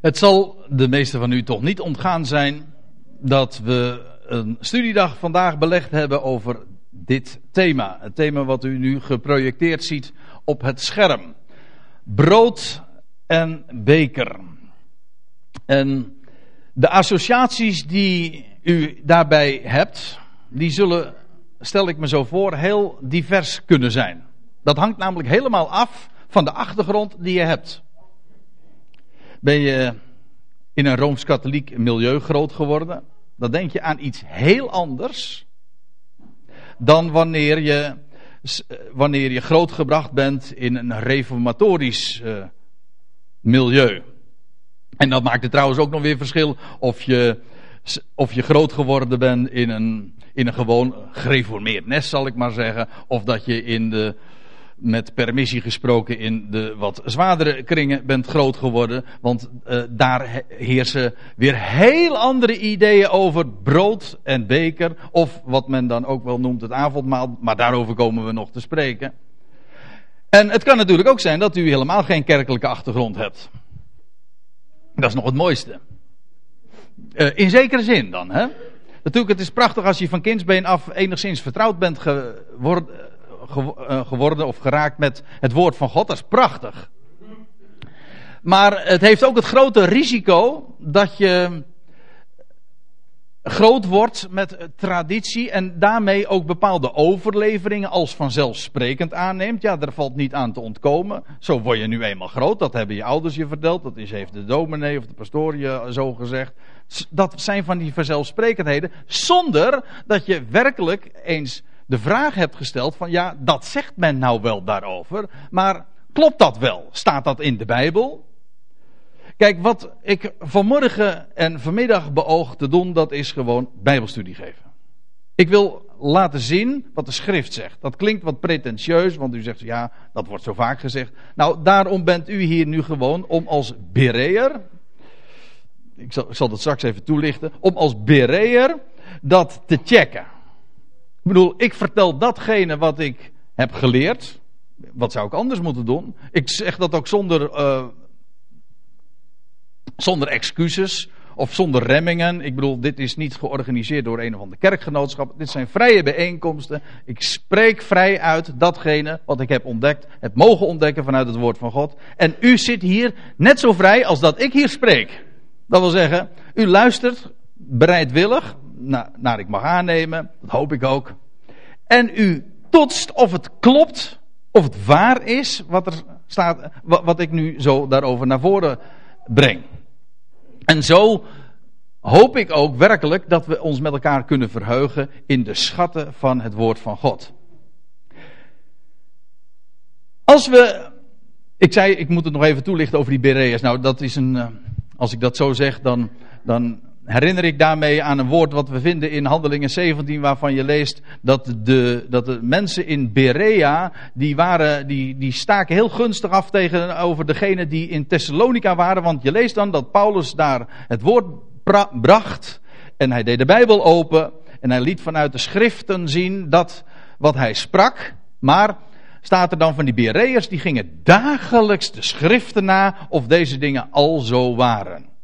Het zal de meeste van u toch niet ontgaan zijn dat we een studiedag vandaag belegd hebben over dit thema. Het thema wat u nu geprojecteerd ziet op het scherm. Brood en beker. En de associaties die u daarbij hebt, die zullen, stel ik me zo voor, heel divers kunnen zijn. Dat hangt namelijk helemaal af van de achtergrond die je hebt. Ben je in een rooms-katholiek milieu groot geworden, dan denk je aan iets heel anders dan wanneer je, wanneer je grootgebracht bent in een reformatorisch uh, milieu. En dat maakt het trouwens ook nog weer verschil of je, of je groot geworden bent in een, in een gewoon gereformeerd nest, zal ik maar zeggen. Of dat je in de, met permissie gesproken, in de wat zwaardere kringen bent groot geworden. Want uh, daar heersen weer heel andere ideeën over brood en beker. Of wat men dan ook wel noemt het avondmaal. Maar daarover komen we nog te spreken. En het kan natuurlijk ook zijn dat u helemaal geen kerkelijke achtergrond hebt. Dat is nog het mooiste. Uh, in zekere zin dan, hè? Natuurlijk, het is prachtig als je van kindsbeen af enigszins vertrouwd bent geworden, geworden of geraakt met het woord van God. Dat is prachtig. Maar het heeft ook het grote risico dat je groot wordt met traditie en daarmee ook bepaalde overleveringen als vanzelfsprekend aanneemt. Ja, daar valt niet aan te ontkomen. Zo word je nu eenmaal groot, dat hebben je ouders je verteld, dat is, heeft de dominee of de pastoor je zo gezegd. Dat zijn van die vanzelfsprekendheden, zonder dat je werkelijk eens de vraag hebt gesteld van ja, dat zegt men nou wel daarover, maar klopt dat wel? Staat dat in de Bijbel? Kijk, wat ik vanmorgen en vanmiddag beoog te doen, dat is gewoon Bijbelstudie geven. Ik wil laten zien wat de schrift zegt. Dat klinkt wat pretentieus, want u zegt ja, dat wordt zo vaak gezegd. Nou, daarom bent u hier nu gewoon om als bereer, ik zal, ik zal dat straks even toelichten, om als bereer dat te checken. Ik bedoel, ik vertel datgene wat ik heb geleerd. Wat zou ik anders moeten doen? Ik zeg dat ook zonder uh, zonder excuses of zonder remmingen. Ik bedoel, dit is niet georganiseerd door een of ander kerkgenootschap. Dit zijn vrije bijeenkomsten. Ik spreek vrij uit datgene wat ik heb ontdekt, heb mogen ontdekken vanuit het woord van God. En u zit hier net zo vrij als dat ik hier spreek. Dat wil zeggen, u luistert bereidwillig, naar, ik mag aannemen, dat hoop ik ook. En u totst of het klopt, of het waar is wat er staat, wat ik nu zo daarover naar voren breng. En zo hoop ik ook werkelijk dat we ons met elkaar kunnen verheugen in de schatten van het woord van God. Als we. Ik zei, ik moet het nog even toelichten over die Bereas. Nou, dat is een. Eh, als ik dat zo zeg, dan, dan herinner ik daarmee aan een woord wat we vinden in Handelingen 17, waarvan je leest dat de, dat de mensen in Berea, die, waren, die, die staken heel gunstig af tegenover degene die in Thessalonica waren. Want je leest dan dat Paulus daar het woord bracht en hij deed de Bijbel open en hij liet vanuit de schriften zien dat wat hij sprak, maar staat er dan van die Bereërs, die gingen dagelijks de schriften na of deze dingen al zo waren.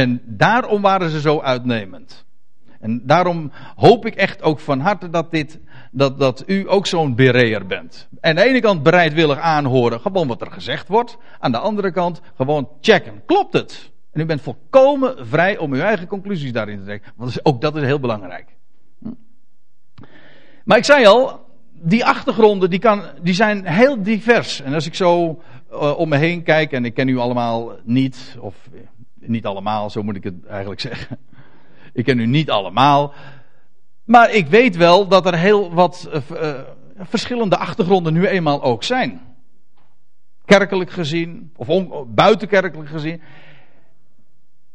En daarom waren ze zo uitnemend. En daarom hoop ik echt ook van harte dat, dit, dat, dat u ook zo'n bereer bent. En aan de ene kant bereidwillig aanhoren, gewoon wat er gezegd wordt. Aan de andere kant gewoon checken. Klopt het? En u bent volkomen vrij om uw eigen conclusies daarin te trekken. Want ook dat is heel belangrijk. Maar ik zei al, die achtergronden die, kan, die zijn heel divers. En als ik zo uh, om me heen kijk, en ik ken u allemaal niet, of niet allemaal, zo moet ik het eigenlijk zeggen. Ik ken u niet allemaal. Maar ik weet wel dat er heel wat uh, verschillende achtergronden nu eenmaal ook zijn. Kerkelijk gezien, of buitenkerkelijk gezien.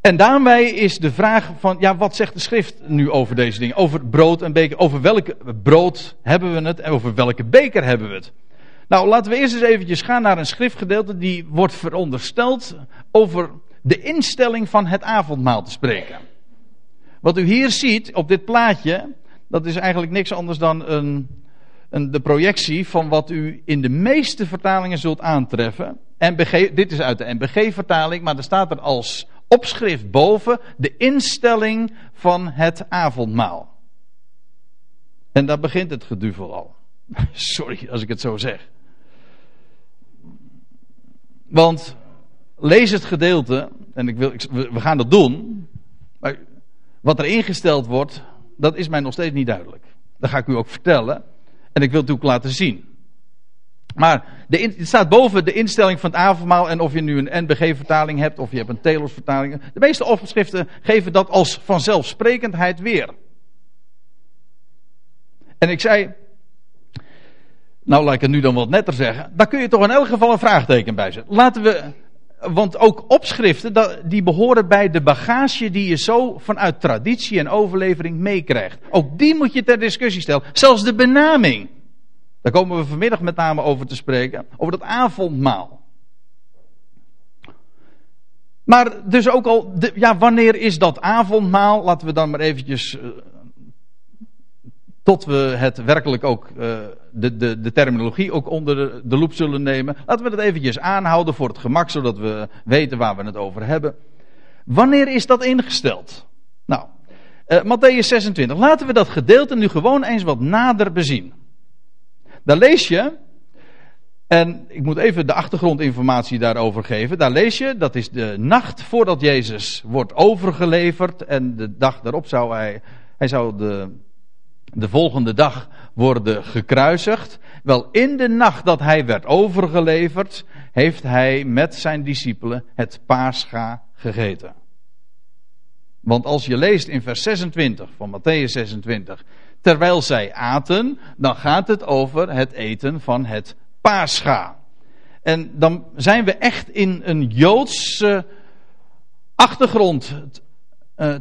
En daarmee is de vraag van, ja, wat zegt de schrift nu over deze dingen? Over brood en beker. Over welke brood hebben we het en over welke beker hebben we het? Nou, laten we eerst eens eventjes gaan naar een schriftgedeelte die wordt verondersteld over de instelling van het avondmaal te spreken. Wat u hier ziet op dit plaatje, dat is eigenlijk niks anders dan een, een, de projectie van wat u in de meeste vertalingen zult aantreffen. Dit is uit de NBG-vertaling, maar er staat er als opschrift boven de instelling van het avondmaal. En daar begint het geduvel al. Sorry als ik het zo zeg. Want lees het gedeelte, en ik wil, we gaan dat doen, maar wat er ingesteld wordt, dat is mij nog steeds niet duidelijk. Dat ga ik u ook vertellen. En ik wil het ook laten zien. Maar de, het staat boven de instelling van het avondmaal. En of je nu een NBG-vertaling hebt of je hebt een Telos-vertaling. De meeste opschriften geven dat als vanzelfsprekendheid weer. En ik zei. Nou, laat ik het nu dan wat netter zeggen. Daar kun je toch in elk geval een vraagteken bij zetten. Laten we. Want ook opschriften, die behoren bij de bagage die je zo vanuit traditie en overlevering meekrijgt. Ook die moet je ter discussie stellen. Zelfs de benaming. Daar komen we vanmiddag met name over te spreken. Over dat avondmaal. Maar dus ook al, ja, wanneer is dat avondmaal? Laten we dan maar eventjes, uh, tot we het werkelijk ook, uh, de, de, de terminologie ook onder de, de loep zullen nemen. Laten we dat eventjes aanhouden voor het gemak, zodat we weten waar we het over hebben. Wanneer is dat ingesteld? Nou, uh, Matthäus 26. Laten we dat gedeelte nu gewoon eens wat nader bezien. Daar lees je, en ik moet even de achtergrondinformatie daarover geven. Daar lees je, dat is de nacht voordat Jezus wordt overgeleverd. En de dag daarop zou hij, hij zou de, de volgende dag worden gekruisigd. Wel, in de nacht dat hij werd overgeleverd, heeft hij met zijn discipelen het paascha gegeten. Want als je leest in vers 26 van Matthäus 26, terwijl zij aten, dan gaat het over het eten van het paascha. En dan zijn we echt in een Joodse achtergrond uh,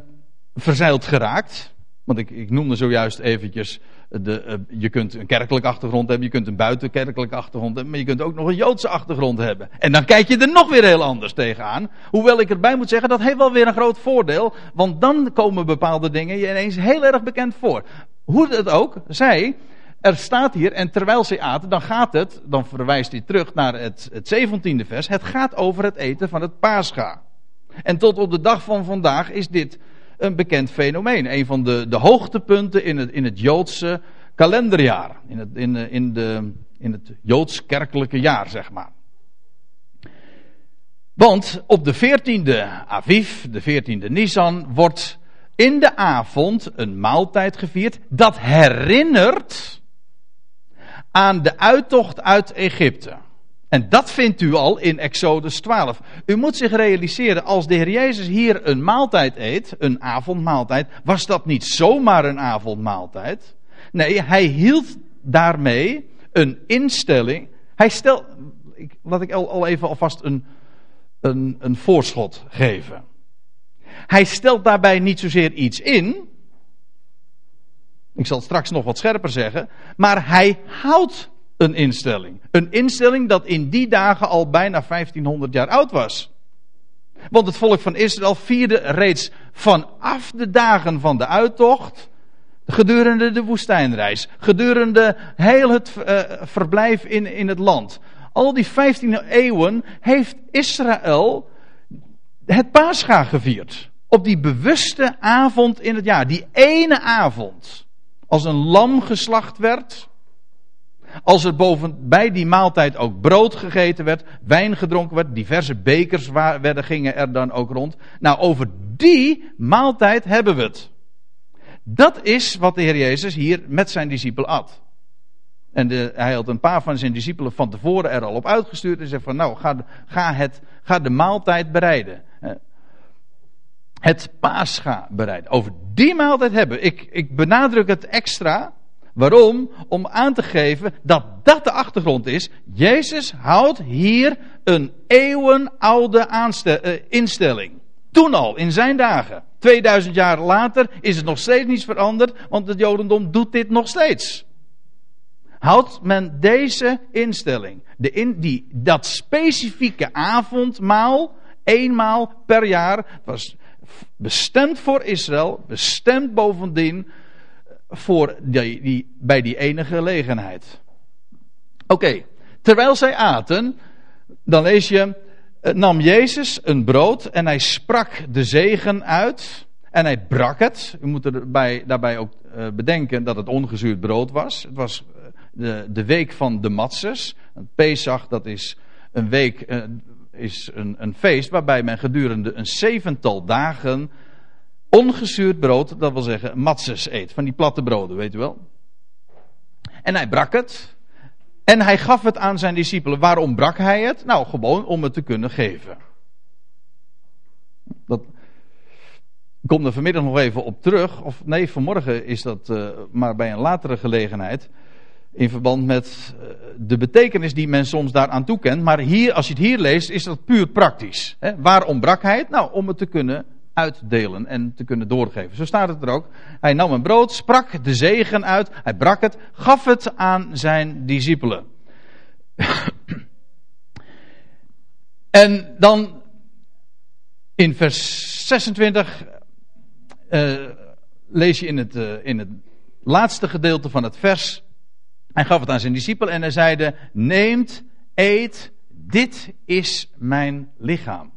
verzeild geraakt. Want ik, ik noemde zojuist eventjes, de, uh, je kunt een kerkelijke achtergrond hebben, je kunt een buitenkerkelijke achtergrond hebben, maar je kunt ook nog een Joodse achtergrond hebben. En dan kijk je er nog weer heel anders tegenaan. Hoewel ik erbij moet zeggen, dat heeft wel weer een groot voordeel, want dan komen bepaalde dingen je ineens heel erg bekend voor. Hoe het ook zij, er staat hier, en terwijl ze aten, dan gaat het, dan verwijst hij terug naar het, het 17e vers, het gaat over het eten van het paascha. En tot op de dag van vandaag is dit een bekend fenomeen. Een van de, de hoogtepunten in het, in het Joodse kalenderjaar. In het, in, in, de, in het Joods-kerkelijke jaar, zeg maar. Want op de 14e Aviv, de 14e Nisan, wordt in de avond een maaltijd gevierd. Dat herinnert aan de uittocht uit Egypte. En dat vindt u al in Exodus 12. U moet zich realiseren, als de Heer Jezus hier een maaltijd eet, een avondmaaltijd, was dat niet zomaar een avondmaaltijd. Nee, hij hield daarmee een instelling. Hij stel, laat ik al, even alvast een, een, een voorschot geven. Hij stelt daarbij niet zozeer iets in. Ik zal straks nog wat scherper zeggen. Maar hij houdt een instelling. Een instelling dat in die dagen al bijna 1500 jaar oud was. Want het volk van Israël vierde reeds vanaf de dagen van de uittocht. Gedurende de woestijnreis. Gedurende heel het uh, verblijf in, in het land. Al die 15 eeuwen heeft Israël het Pascha gevierd. Op die bewuste avond in het jaar. Die ene avond. Als een lam geslacht werd. Als er boven, bij die maaltijd ook brood gegeten werd, wijn gedronken werd, diverse bekers werden, gingen er dan ook rond. Nou, over die maaltijd hebben we het. Dat is wat de Heer Jezus hier met zijn discipel at. En de, hij had een paar van zijn discipelen van tevoren er al op uitgestuurd en zei van nou, ga, ga, het, ga de maaltijd bereiden. Het paascha bereiden. Over die maaltijd hebben. Ik, ik benadruk het extra. Waarom? Om aan te geven dat dat de achtergrond is. Jezus houdt hier een eeuwenoude uh, instelling. Toen al, in zijn dagen. 2000 jaar later is het nog steeds niets veranderd, want het Jodendom doet dit nog steeds. Houdt men deze instelling, de die, dat specifieke avondmaal, eenmaal per jaar, was bestemd voor Israël, bestemd bovendien voor die, die, bij die ene gelegenheid. Oké, terwijl zij aten, Dan lees je, eh, nam Jezus een brood en hij sprak de zegen uit en hij brak het. U moet erbij, daarbij ook uh, bedenken dat het ongezuurd brood was. Het was uh, de, de week van de matzes. Pesach, dat is een week, is een, een feest waarbij men gedurende een zevental dagen ongezuurd brood, dat wil zeggen matzes eet. Van die platte broden, weet u wel. En hij brak het. En hij gaf het aan zijn discipelen. Waarom brak hij het? Nou, gewoon om het te kunnen geven. Dat, ik kom er vanmiddag nog even op terug. Of nee, vanmorgen is dat uh, maar bij een latere gelegenheid. In verband met uh, de betekenis die men soms daaraan toekent. Maar hier, als je het hier leest, is dat puur praktisch. Hè? Waarom brak hij het? Nou, om het te kunnen uitdelen en te kunnen doorgeven. Zo staat het er ook. Hij nam een brood, sprak de zegen uit, hij brak het, gaf het aan zijn discipelen. en dan in vers 26 uh, lees je in het, uh, in het laatste gedeelte van het vers. Hij gaf het aan zijn discipelen en hij zeide: Neemt, eet, dit is mijn lichaam.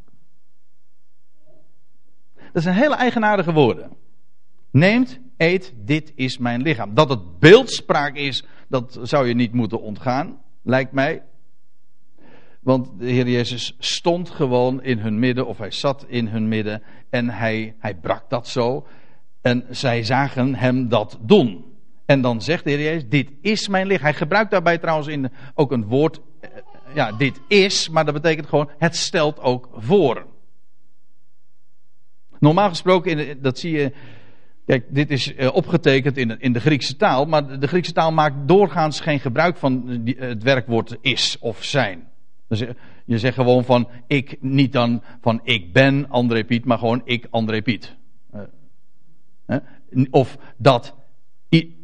Dat zijn hele eigenaardige woorden. Neemt, eet, dit is mijn lichaam. Dat het beeldspraak is, dat zou je niet moeten ontgaan, lijkt mij. Want de Heer Jezus stond gewoon in hun midden, of hij zat in hun midden, en hij, hij brak dat zo. En zij zagen hem dat doen. En dan zegt de Heer Jezus, dit is mijn lichaam. Hij gebruikt daarbij trouwens in, ook een woord, eh, ja, dit is, maar dat betekent gewoon, het stelt ook voor. Normaal gesproken, dat zie je, kijk, dit is eh, opgetekend in, in de Griekse taal, maar de Griekse taal maakt doorgaans geen gebruik van het werkwoord is of zijn. Dus je zegt gewoon van ik, niet dan van ik ben André Piet, maar gewoon ik André Piet. Uh, of dat,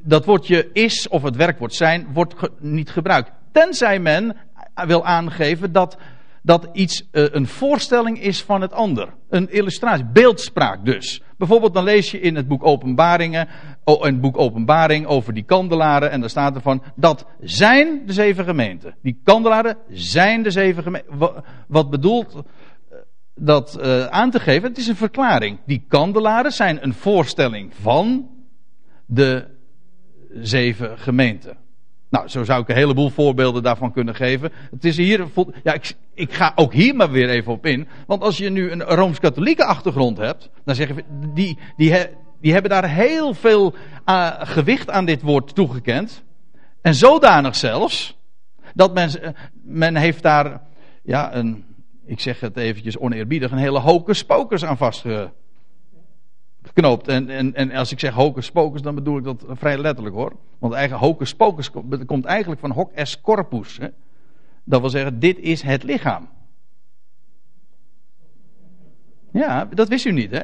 dat woordje is of het werkwoord zijn wordt niet gebruikt. Tenzij men wil aangeven dat, dat iets uh, een voorstelling is van het ander. Een illustratie, beeldspraak dus. Bijvoorbeeld dan lees je in het boek Openbaringen, oh, een boek Openbaring over die kandelaren en daar staat er van dat zijn de zeven gemeenten. Die kandelaren zijn de zeven gemeenten. Wat bedoelt dat uh, aan te geven? Het is een verklaring. Die kandelaren zijn een voorstelling van de zeven gemeenten. Nou, zo zou ik een heleboel voorbeelden daarvan kunnen geven. Het is hier, ja, ik, ik ga ook hier maar weer even op in. Want als je nu een rooms-katholieke achtergrond hebt, dan zeggen we, die, die, hebben daar heel veel uh, gewicht aan dit woord toegekend. En zodanig zelfs, dat men, men heeft daar, ja, een, ik zeg het eventjes oneerbiedig, een hele hocus pocus aan vastge, geknoopt. En, en, en als ik zeg hocus pocus, dan bedoel ik dat vrij letterlijk hoor. Want eigen hocus pocus komt eigenlijk van hoc es corpus. Hè? Dat wil zeggen, dit is het lichaam. Ja, dat wist u niet hè.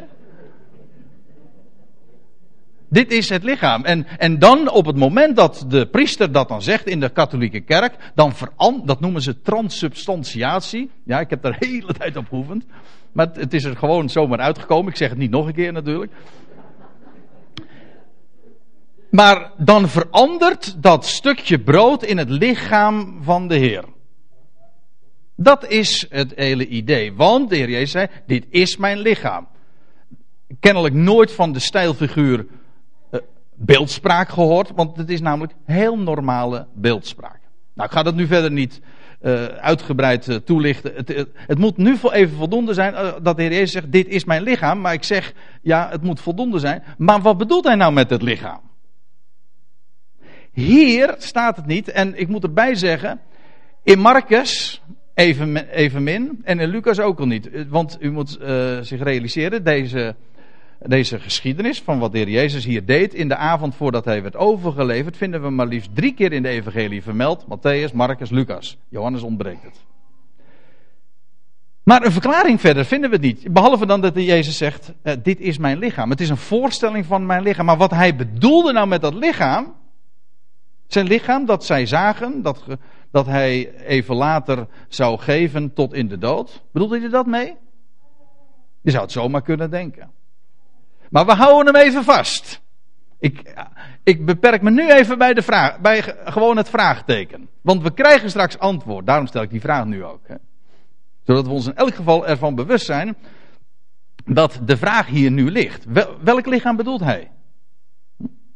Dit is het lichaam. En, en dan op het moment dat de priester dat dan zegt in de katholieke kerk, dan verandert, dat noemen ze transsubstantiatie. Ja, ik heb daar de hele tijd op geoefend. Maar het, is er gewoon zomaar uitgekomen. Ik zeg het niet nog een keer natuurlijk. Maar dan verandert dat stukje brood in het lichaam van de Heer. Dat is het hele idee. Want de Heer Jezus zei: Dit is mijn lichaam. Kennelijk nooit van de stijlfiguur uh, beeldspraak gehoord, want het is namelijk heel normale beeldspraak. Nou, ik ga dat nu verder niet uh, uitgebreid uh, toelichten. Het, het, het, moet nu even voldoende zijn dat de Heer Jezus zegt: Dit is mijn lichaam. Maar ik zeg: Ja, het moet voldoende zijn. Maar wat bedoelt hij nou met het lichaam? Hier staat het niet, en ik moet erbij zeggen: in Marcus even, evenmin en in Lucas ook al niet. Want u moet zich realiseren: deze deze geschiedenis van wat de Heer Jezus hier deed in de avond voordat hij werd overgeleverd, vinden we maar liefst drie keer in de evangelie vermeld. Matthäus, Marcus, Lucas. Johannes ontbreekt het. Maar een verklaring verder vinden we het niet. Behalve dan dat de Jezus zegt, eh, dit is mijn lichaam. Het is een voorstelling van mijn lichaam. Maar wat hij bedoelde nou met dat lichaam, zijn lichaam dat zij zagen, dat, dat hij even later zou geven tot in de dood. Bedoelde hij dat mee? Je zou het zomaar kunnen denken. Maar we houden hem even vast. Ik, ik beperk me nu even bij, de vraag, bij gewoon het vraagteken. Want we krijgen straks antwoord. Daarom stel ik die vraag nu ook. Hè. Zodat we ons in elk geval ervan bewust zijn dat de vraag hier nu ligt. Welk lichaam bedoelt hij?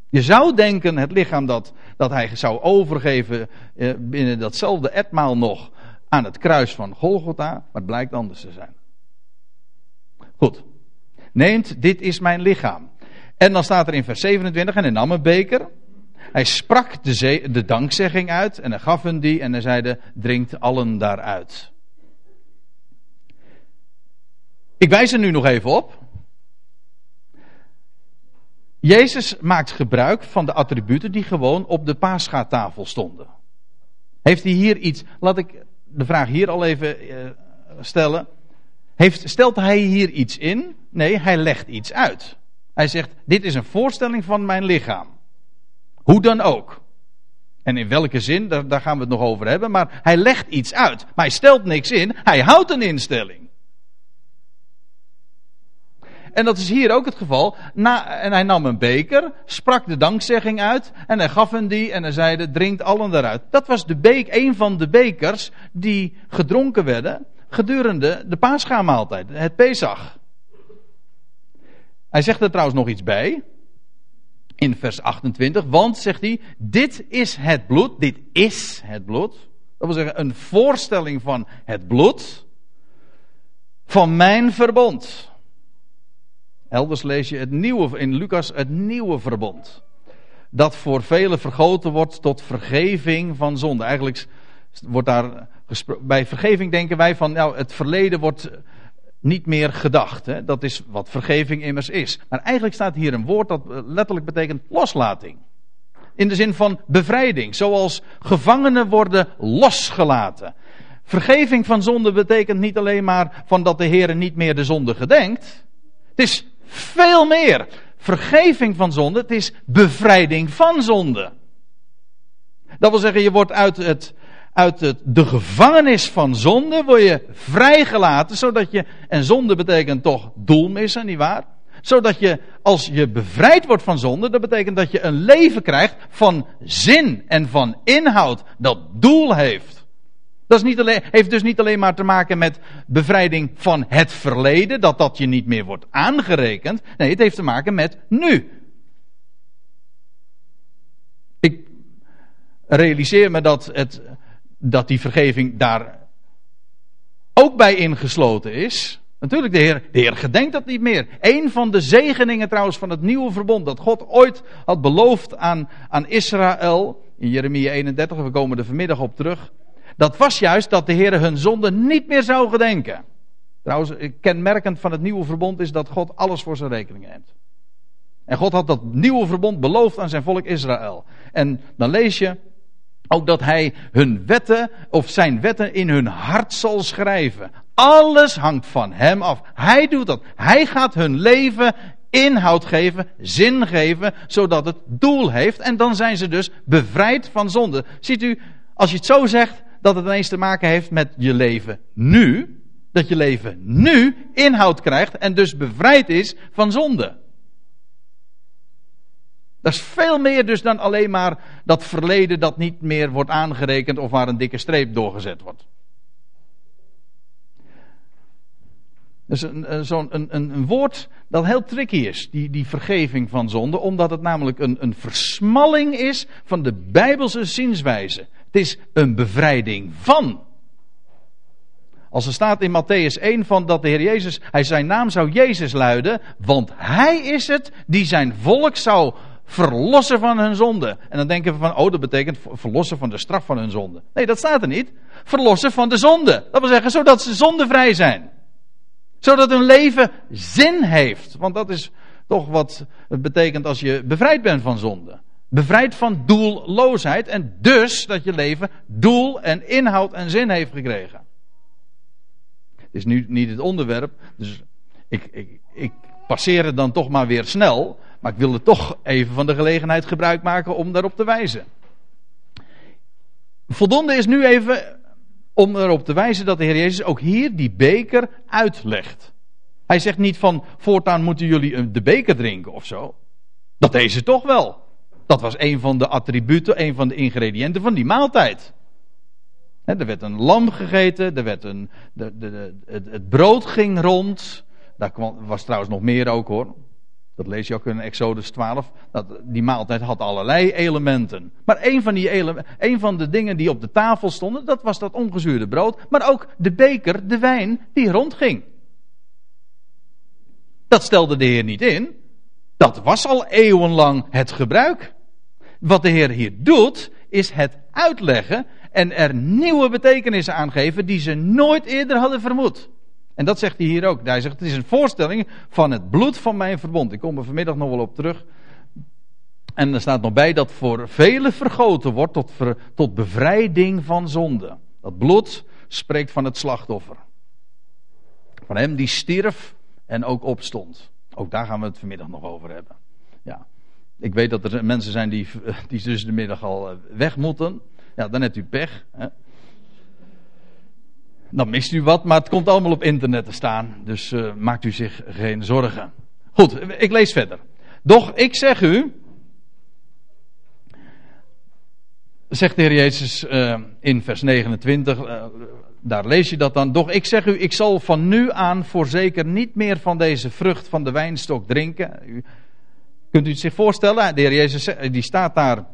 Je zou denken het lichaam dat, dat hij zou overgeven eh, binnen datzelfde etmaal nog aan het kruis van Golgotha, maar het blijkt anders te zijn. Goed. Neemt, dit is mijn lichaam. En dan staat er in vers 27, en hij nam een beker. Hij sprak de, de dankzegging uit en hij gaf hun die en hij zeide, drinkt allen daaruit. Ik wijs er nu nog even op. Jezus maakt gebruik van de attributen die gewoon op de paaschaatafel stonden. Heeft hij hier iets, laat ik de vraag hier al even uh, stellen. Heeft, stelt hij hier iets in? Nee, hij legt iets uit. Hij zegt: Dit is een voorstelling van mijn lichaam. Hoe dan ook. En in welke zin, daar, gaan we het nog over hebben. Maar hij legt iets uit. Maar hij stelt niks in. Hij houdt een instelling. En dat is hier ook het geval. Na, en hij nam een beker, sprak de dankzegging uit. En hij gaf hen die en hij zeide: Drinkt allen daaruit. Dat was de beek, een van de bekers die gedronken werden gedurende de paaschaamaaltijd, het Pesach. Hij zegt er trouwens nog iets bij. In vers 28. Want, zegt hij, dit is het bloed. Dit is het bloed. Dat wil zeggen, een voorstelling van het bloed. Van mijn verbond. Elders lees je het nieuwe, in Lucas het nieuwe verbond. Dat voor velen vergoten wordt tot vergeving van zonde. Eigenlijk wordt daar bij vergeving denken wij van, nou, het verleden wordt niet meer gedacht. Hè? Dat is wat vergeving immers is. Maar eigenlijk staat hier een woord dat letterlijk betekent loslating. In de zin van bevrijding. Zoals gevangenen worden losgelaten. Vergeving van zonde betekent niet alleen maar van dat de Heer niet meer de zonde gedenkt. Het is veel meer. Vergeving van zonde, het is bevrijding van zonde. Dat wil zeggen, je wordt uit, het, uit de gevangenis van zonde, word je vrijgelaten, zodat je, en zonde betekent toch doel missen, nietwaar? Zodat je, als je bevrijd wordt van zonde, dat betekent dat je een leven krijgt van zin en van inhoud, dat doel heeft. Dat is niet alleen, heeft dus niet alleen maar te maken met bevrijding van het verleden, dat dat je niet meer wordt aangerekend. Nee, het heeft te maken met nu. Ik realiseer me dat, het, dat die vergeving daar ook bij ingesloten is. Natuurlijk, de Heer, de Heer gedenkt dat niet meer. Een van de zegeningen trouwens van het nieuwe verbond dat God ooit had beloofd aan, aan Israël, in Jeremia 31, we komen er vanmiddag op terug. Dat was juist dat de Heer hun zonde niet meer zou gedenken. Trouwens, kenmerkend van het nieuwe verbond is dat God alles voor zijn rekening neemt. En God had dat nieuwe verbond beloofd aan zijn volk Israël. En dan lees je ook dat hij hun wetten, of zijn wetten in hun hart zal schrijven. Alles hangt van hem af. Hij doet dat. Hij gaat hun leven inhoud geven, zin geven, zodat het doel heeft. En dan zijn ze dus bevrijd van zonde. Ziet u, als je het zo zegt, dat het ineens te maken heeft met je leven nu. Dat je leven nu inhoud krijgt en dus bevrijd is van zonde. Dat is veel meer dus dan alleen maar dat verleden dat niet meer wordt aangerekend of waar een dikke streep doorgezet wordt. Dus een, zo'n een, een, een, woord dat heel tricky is, die, die vergeving van zonde, omdat het namelijk een, een versmalling is van de Bijbelse zienswijze. Het is een bevrijding van. Als er staat in Matthäus 1 van dat de Heer Jezus, hij zijn naam zou Jezus luiden, want hij is het die zijn volk zou verlossen van hun zonde. En dan denken we van, oh dat betekent verlossen van de straf van hun zonde. Nee, dat staat er niet. Verlossen van de zonde. Dat wil zeggen, zodat ze zondevrij zijn. Zodat hun leven zin heeft. Want dat is toch wat het betekent als je bevrijd bent van zonde. Bevrijd van doelloosheid en dus dat je leven doel en inhoud en zin heeft gekregen. Het is nu niet het onderwerp, dus ik, ik, ik passeer het dan toch maar weer snel. Maar ik wilde toch even van de gelegenheid gebruik maken om daarop te wijzen. Voldoende is nu even om erop te wijzen dat de Heer Jezus ook hier die beker uitlegt. Hij zegt niet van voortaan moeten jullie de beker drinken of zo. Dat deed ze toch wel. Dat was een van de attributen, een van de ingrediënten van die maaltijd. er werd een lam gegeten, er werd een, de, de, het, het, brood ging rond. Daar kwam, was trouwens nog meer ook hoor. Dat lees je ook in Exodus 12. Dat, die maaltijd had allerlei elementen. Maar een van, die ele, een van de dingen die op de tafel stonden, dat was dat ongezuurde brood. Maar ook de beker, de wijn, die rondging. Dat stelde de Heer niet in. Dat was al eeuwenlang het gebruik. Wat de Heer hier doet, is het uitleggen en er nieuwe betekenissen aangeven die ze nooit eerder hadden vermoed. En dat zegt hij hier ook. Hij zegt: Het is een voorstelling van het bloed van mijn verbond. Ik kom er vanmiddag nog wel op terug. En er staat nog bij dat voor velen vergoten wordt tot, tot bevrijding van zonde. Dat bloed spreekt van het slachtoffer. Van hem die stierf en ook opstond. Ook daar gaan we het vanmiddag nog over hebben. Ja. Ik weet dat er mensen zijn die, die tussen de middag al eh, weg moeten. Ja, dan hebt u pech. Hè. Dan mist u wat, maar het komt allemaal op internet te staan. Dus uh, maakt u zich geen zorgen. Goed, ik lees verder. Doch ik zeg u. Zegt de Heer Jezus uh, in vers 29. Uh, daar lees je dat dan. Doch ik zeg u, ik zal van nu aan voorzeker niet meer van deze vrucht van de wijnstok drinken. U, kunt u het zich voorstellen? De Heer Jezus die staat daar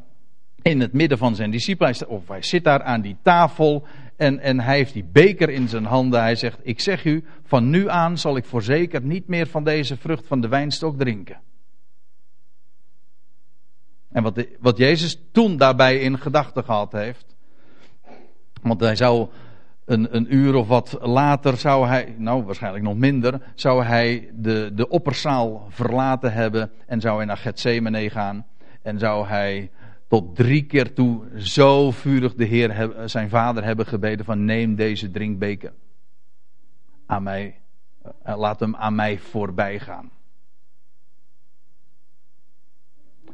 in het midden van zijn discipelen. Of hij zit daar aan die tafel en, en hij heeft die beker in zijn handen. Hij zegt, ik zeg u, van nu aan zal ik voorzeker niet meer van deze vrucht van de wijnstok drinken. En wat, wat Jezus toen daarbij in gedachten gehad heeft. Want hij zou een, een uur of wat later zou hij, nou waarschijnlijk nog minder, zou hij de, de opperzaal verlaten hebben en zou hij naar Gethsemane gaan. En zou hij tot drie keer toe zo vurig de Heer zijn vader hebben gebeden van neem deze drinkbeker aan mij, eh, laat hem aan mij voorbij gaan.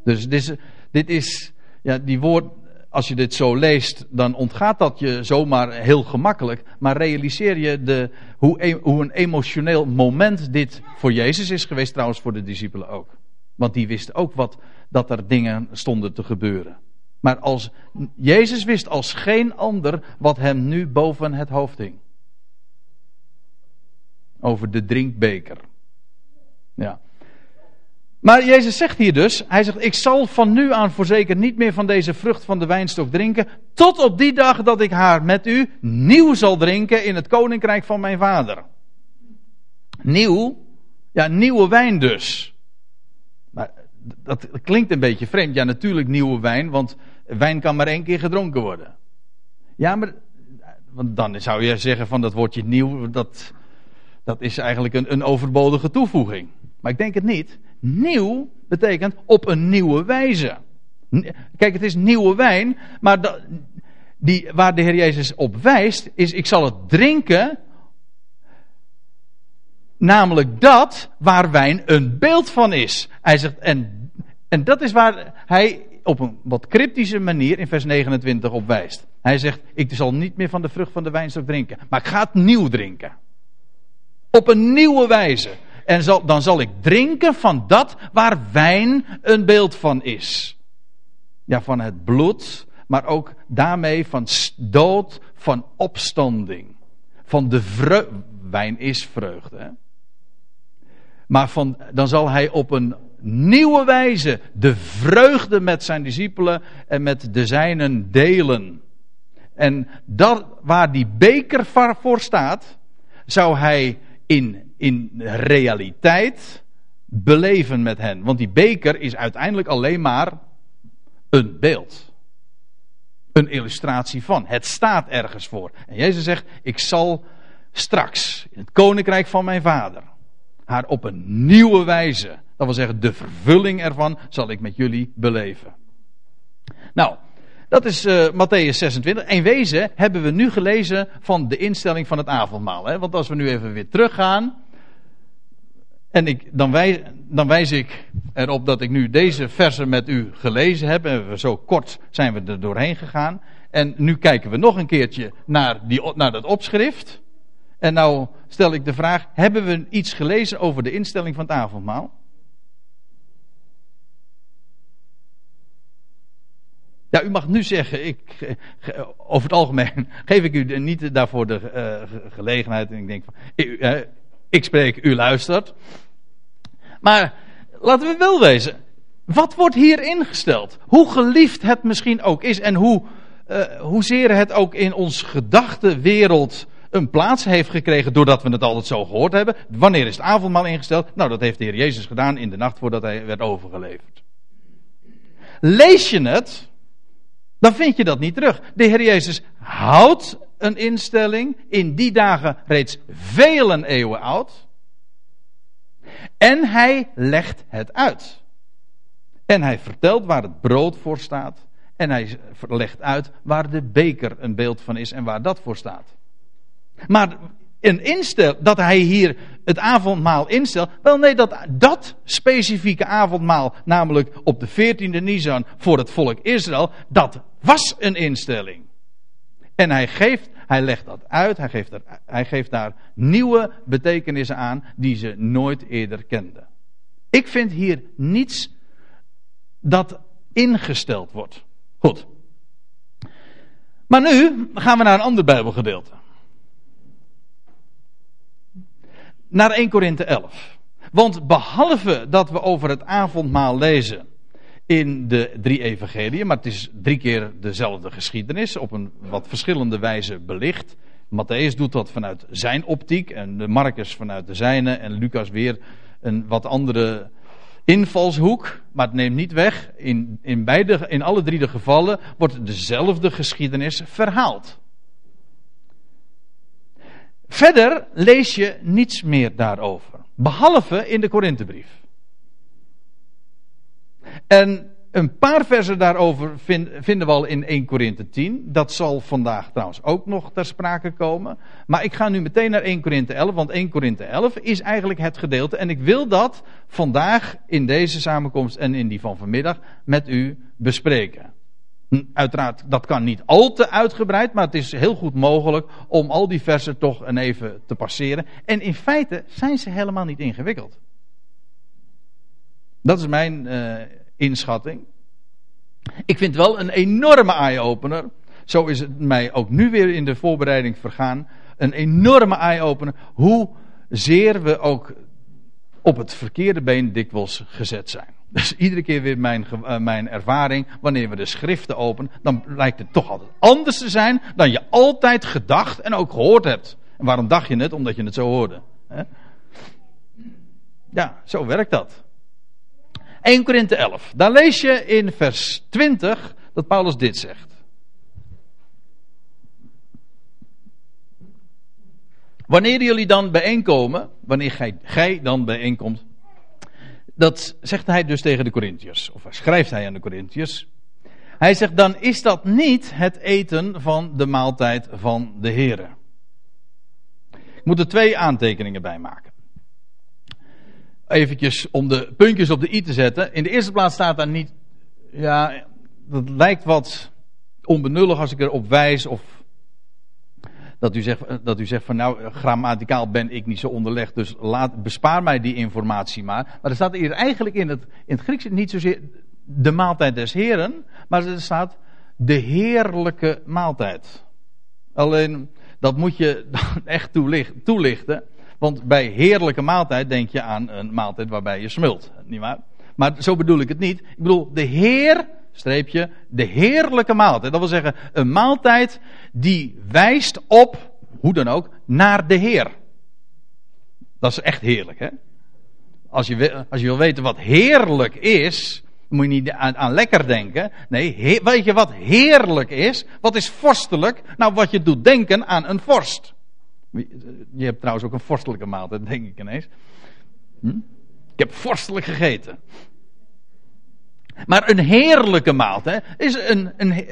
Dus dit is, dit is ja, die woord, als je dit zo leest, dan ontgaat dat je zomaar heel gemakkelijk. Maar realiseer je de, hoe, e- hoe een emotioneel moment dit voor Jezus is geweest, trouwens voor de discipelen ook. Want die wisten ook wat, dat er dingen stonden te gebeuren. Maar als, Jezus wist als geen ander wat hem nu boven het hoofd hing. Over de drinkbeker. Ja. Maar Jezus zegt hier dus, hij zegt, ik zal van nu aan voorzeker niet meer van deze vrucht van de wijnstok drinken, tot op die dag dat ik haar met u nieuw zal drinken in het koninkrijk van mijn vader. Nieuw, ja, nieuwe wijn dus dat klinkt een beetje vreemd. Ja, natuurlijk nieuwe wijn, want wijn kan maar één keer gedronken worden. Ja, maar want dan zou je zeggen van dat woordje nieuw, dat, dat is eigenlijk een, een overbodige toevoeging. Maar ik denk het niet. Nieuw betekent op een nieuwe wijze. Kijk, het is nieuwe wijn, maar die, waar de Heer Jezus op wijst, is ik zal het drinken Namelijk dat waar wijn een beeld van is. Hij zegt, en, en dat is waar hij op een wat cryptische manier in vers 29 op wijst. Hij zegt, ik zal niet meer van de vrucht van de wijnstok drinken, maar ik ga het nieuw drinken. Op een nieuwe wijze. En zal, dan zal ik drinken van dat waar wijn een beeld van is. Ja, van het bloed, maar ook daarmee van dood, van opstanding. Van de vreugde. Wijn is vreugde. Hè? Maar van, dan zal hij op een nieuwe wijze de vreugde met zijn discipelen en met de zijnen delen. En dat, waar die beker voor staat, zou hij in, in realiteit beleven met hen. Want die beker is uiteindelijk alleen maar een beeld. Een illustratie van. Het staat ergens voor. En Jezus zegt: Ik zal straks in het koninkrijk van mijn vader haar op een nieuwe wijze, dat wil zeggen de vervulling ervan, zal ik met jullie beleven. Nou, dat is uh, Matthäus 26. In wezen hebben we nu gelezen van de instelling van het avondmaal. Hè? Want als we nu even weer teruggaan. En ik, dan, wijs, dan wijs ik erop dat ik nu deze versen met u gelezen heb. En we zo kort zijn we er doorheen gegaan. En nu kijken we nog een keertje naar, die, naar dat opschrift. En nou stel ik de vraag: hebben we iets gelezen over de instelling van het avondmaal? Ja, u mag nu zeggen, ik, over het algemeen geef ik u niet daarvoor de uh, gelegenheid. En ik denk, van, ik, ik spreek, u luistert. Maar laten we wel wezen, wat wordt hier ingesteld? Hoe geliefd het misschien ook is en hoe, hoezeer het ook in ons gedachtenwereld een plaats heeft gekregen doordat we het altijd zo gehoord hebben. Wanneer is het avondmaal ingesteld? Nou, dat heeft de Heer Jezus gedaan in de nacht voordat hij werd overgeleverd. Lees je het, dan vind je dat niet terug. De Heer Jezus houdt een instelling, in die dagen reeds vele eeuwen oud. En hij legt het uit. En hij vertelt waar het brood voor staat. En hij legt uit waar de beker een beeld van is en waar dat voor staat. Maar een instel, dat hij hier het avondmaal instelt. Wel nee, dat, dat specifieke avondmaal, namelijk op de 14e Nisan voor het volk Israël, dat was een instelling. En hij geeft, hij legt dat uit, hij geeft, hij geeft daar nieuwe betekenissen aan die ze nooit eerder kenden. Ik vind hier niets dat ingesteld wordt. Goed. Maar nu gaan we naar een ander Bijbelgedeelte. Naar 1 Korinthe 11. Want behalve dat we over het avondmaal lezen in de drie evangeliën, maar het is drie keer dezelfde geschiedenis, op een wat verschillende wijze belicht. Matthäus doet dat vanuit zijn optiek en Marcus vanuit de zijne en Lucas weer een wat andere invalshoek, maar het neemt niet weg. In, in, beide, in alle drie de gevallen wordt dezelfde geschiedenis verhaald. Verder lees je niets meer daarover, behalve in de Korinthebrief. En een paar versen daarover vinden we al in 1 Korinthe 10. Dat zal vandaag trouwens ook nog ter sprake komen. Maar ik ga nu meteen naar 1 Korinthe 11, want 1 Korinthe 11 is eigenlijk het gedeelte. En ik wil dat vandaag in deze samenkomst en in die van vanmiddag met u bespreken. Hm, uiteraard, dat kan niet al te uitgebreid, maar het is heel goed mogelijk om al die versen toch een even te passeren. En in feite zijn ze helemaal niet ingewikkeld. Dat is mijn uh, inschatting. Ik vind wel een enorme eye-opener. Zo is het mij ook nu weer in de voorbereiding vergaan. Een enorme eye-opener. Hoe zeer we ook op het verkeerde been dikwijls gezet zijn. Dus iedere keer weer mijn, uh, mijn ervaring. Wanneer we de schriften openen. Dan lijkt het toch altijd anders te zijn. Dan je altijd gedacht en ook gehoord hebt. En waarom dacht je het? Omdat je het zo hoorde. Hè? Ja, zo werkt dat. 1 Korinthe 11. Daar lees je in vers 20 dat Paulus dit zegt. Wanneer jullie dan bijeenkomen, wanneer gij dan bijeenkomt, dat zegt hij dus tegen de Corinthiërs, of schrijft hij aan de Corinthiërs. Hij zegt, dan is dat niet het eten van de maaltijd van de Here. Ik moet er twee aantekeningen bij maken eventjes om de puntjes op de i te zetten. In de eerste plaats staat daar niet, ja, dat lijkt wat onbenullig als ik erop wijs of dat u zegt, dat u zegt van nou, grammaticaal ben ik niet zo onderlegd, dus laat, bespaar mij die informatie maar. Maar er staat hier eigenlijk in het, in het Grieks niet zozeer de maaltijd des heren, maar er staat de heerlijke maaltijd. Alleen, dat moet je dan echt toelichten. Want bij heerlijke maaltijd denk je aan een maaltijd waarbij je smult. Niet waar? Maar zo bedoel ik het niet. Ik bedoel, de Heer, streepje, de heerlijke maaltijd. Dat wil zeggen, een maaltijd die wijst op, hoe dan ook, naar de Heer. Dat is echt heerlijk, hè? Als je, als je wil weten wat heerlijk is, moet je niet aan, lekker denken. Nee, weet je wat heerlijk is? Wat is vorstelijk? Nou, wat je doet denken aan een vorst. Je hebt trouwens ook een vorstelijke maaltijd, denk ik ineens. Hm? Ik heb vorstelijk gegeten. Maar een heerlijke maaltijd is een, een,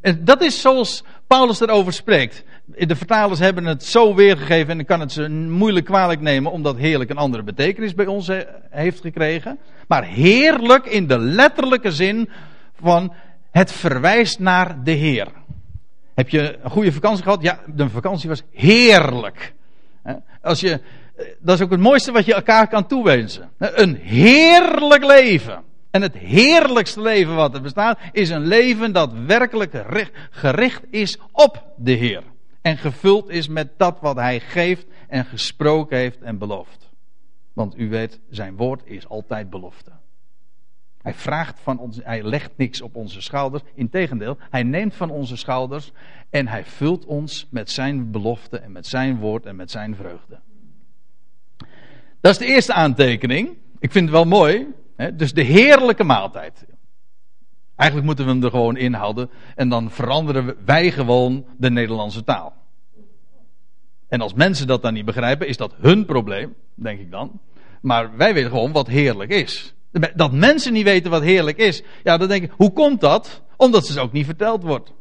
een, Dat is zoals Paulus erover spreekt. De vertalers hebben het zo weergegeven en ik kan het ze moeilijk kwalijk nemen, omdat heerlijk een andere betekenis bij ons heeft gekregen. Maar heerlijk in de letterlijke zin van het verwijst naar de Heer. Heb je een goede vakantie gehad? Ja, de vakantie was heerlijk. Als je, eh, dat is ook het mooiste wat je elkaar kan toewensen. Een heerlijk leven. En het heerlijkste leven wat er bestaat, is een leven dat werkelijk gericht is op de Heer. En gevuld is met dat wat Hij geeft en gesproken heeft en belooft. Want u weet, zijn woord is altijd belofte. Hij vraagt van ons, hij legt niks op onze schouders. Integendeel, hij neemt van onze schouders en hij vult ons met zijn belofte en met zijn woord en met zijn vreugde. Dat is de eerste aantekening. Ik vind het wel mooi. Dus de heerlijke maaltijd. Eigenlijk moeten we hem er gewoon inhouden en dan veranderen wij gewoon de Nederlandse taal. En als mensen dat dan niet begrijpen, is dat hun probleem, denk ik dan. Maar wij weten gewoon wat heerlijk is. Dat mensen niet weten wat heerlijk is. Ja, dan denk ik, hoe komt dat? Omdat ze het ook niet verteld wordt.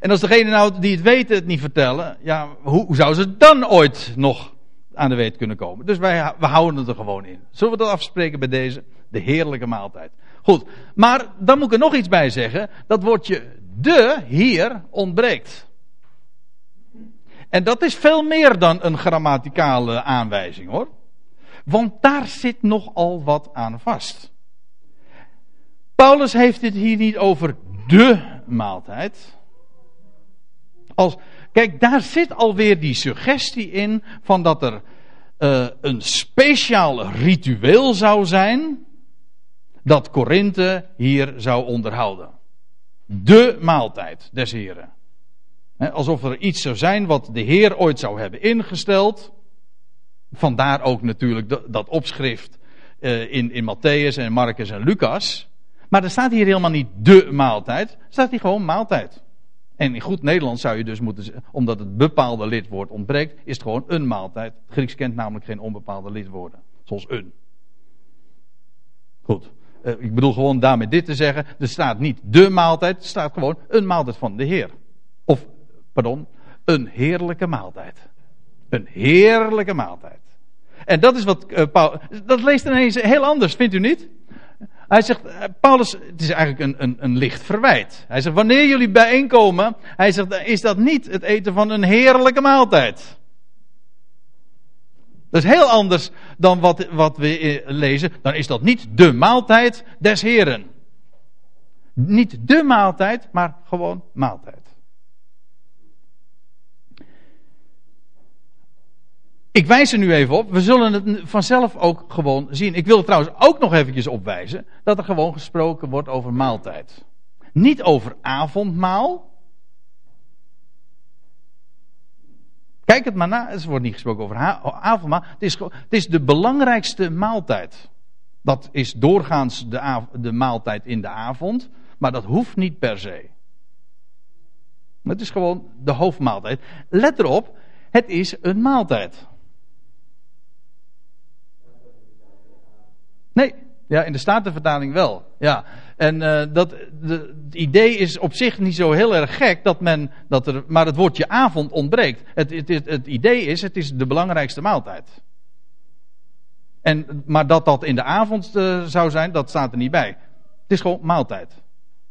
En als degene nou die het weten het niet vertellen, ja, hoe zou ze dan ooit nog aan de weet kunnen komen? Dus wij we houden het er gewoon in. Zullen we dat afspreken bij deze? De heerlijke maaltijd. Goed, maar dan moet ik er nog iets bij zeggen. Dat woordje de hier ontbreekt. En dat is veel meer dan een grammaticale aanwijzing hoor. Want daar zit nogal wat aan vast. Paulus heeft het hier niet over de maaltijd. Als, kijk, daar zit alweer die suggestie in van dat er uh, een speciaal ritueel zou zijn dat Korinthe hier zou onderhouden. De maaltijd des Heren. alsof er iets zou zijn wat de Heer ooit zou hebben ingesteld. Vandaar ook natuurlijk dat opschrift uh, in, in Matthäus en Marcus en Lucas. Maar er staat hier helemaal niet de maaltijd. Er staat hier gewoon maaltijd. En in goed Nederlands zou je dus moeten omdat het bepaalde lidwoord ontbreekt, is het gewoon een maaltijd. Grieks kent namelijk geen onbepaalde lidwoorden. Zoals een. Goed. Uh, ik bedoel gewoon daarmee dit te zeggen. Er staat niet de maaltijd, er staat gewoon een maaltijd van de Heer. Of, pardon, een heerlijke maaltijd. Een heerlijke maaltijd. En dat is wat uh, Paulus. Dat leest ineens heel anders, vindt u niet? Hij zegt, uh, Paulus, het is eigenlijk een, een, een licht verwijt. Hij zegt, wanneer jullie bijeenkomen, hij zegt, is dat niet het eten van een heerlijke maaltijd. Dat is heel anders dan wat, wat we eh, lezen. Dan is dat niet de maaltijd des Heren. Niet de maaltijd, maar gewoon maaltijd. Ik wijs er nu even op. We zullen het vanzelf ook gewoon zien. Ik wil trouwens ook nog eventjes opwijzen dat er gewoon gesproken wordt over maaltijd. Niet over avondmaal. Kijk het maar na. Er wordt niet gesproken over avondmaal. Het is, het is de belangrijkste maaltijd. Dat is doorgaans de, de maaltijd in de avond. Maar dat hoeft niet per se. Het is gewoon de hoofdmaaltijd. Let erop, het is een maaltijd. Nee, ja, in de Statenvertaling wel. Ja. En uh, dat, de, het idee is op zich niet zo heel erg gek, dat men, dat er, maar het woordje avond ontbreekt. Het, het, het, idee is, het is de belangrijkste maaltijd. En, maar dat dat in de avond uh, zou zijn, dat staat er niet bij. Het is gewoon maaltijd.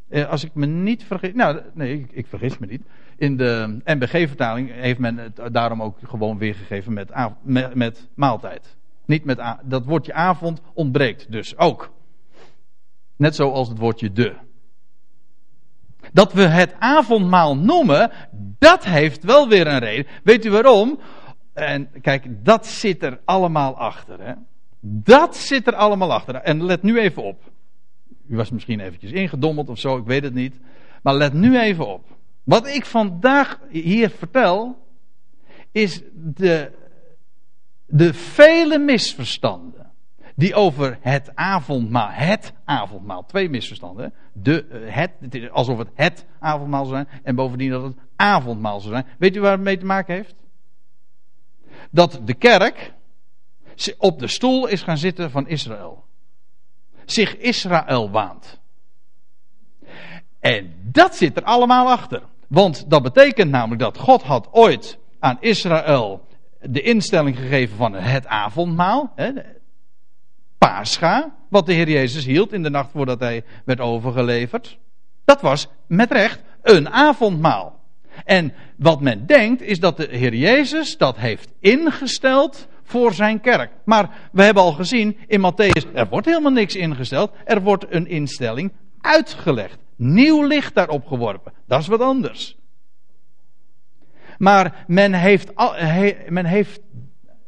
Uh, als ik me niet vergis, nou nee, ik, ik vergis me niet. In de NBG-vertaling heeft men het daarom ook gewoon weergegeven met, met, met maaltijd. Niet met dat woordje avond ontbreekt dus ook. Net zoals het woordje de. Dat we het avondmaal noemen, dat heeft wel weer een reden. Weet u waarom? En kijk, dat zit er allemaal achter. Hè? Dat zit er allemaal achter. En let nu even op. U was misschien eventjes ingedommeld of zo, ik weet het niet. Maar let nu even op. Wat ik vandaag hier vertel, is de de vele misverstanden die over het avondmaal, het avondmaal, twee misverstanden, de, eh, het, alsof het het avondmaal zou zijn en bovendien dat het avondmaal zou zijn. Weet u waar het mee te maken heeft? Dat de kerk op de stoel is gaan zitten van Israël. Zich Israël waant. En dat zit er allemaal achter. Want dat betekent namelijk dat God had ooit aan Israël de instelling gegeven van het avondmaal. Hè, Pascha, wat de Heer Jezus hield in de nacht voordat hij werd overgeleverd. Dat was met recht een avondmaal. En wat men denkt is dat de Heer Jezus dat heeft ingesteld voor zijn kerk. Maar we hebben al gezien in Matthäus, er wordt helemaal niks ingesteld. Er wordt een instelling uitgelegd. Nieuw licht daarop geworpen. Dat is wat anders. Maar men heeft, men heeft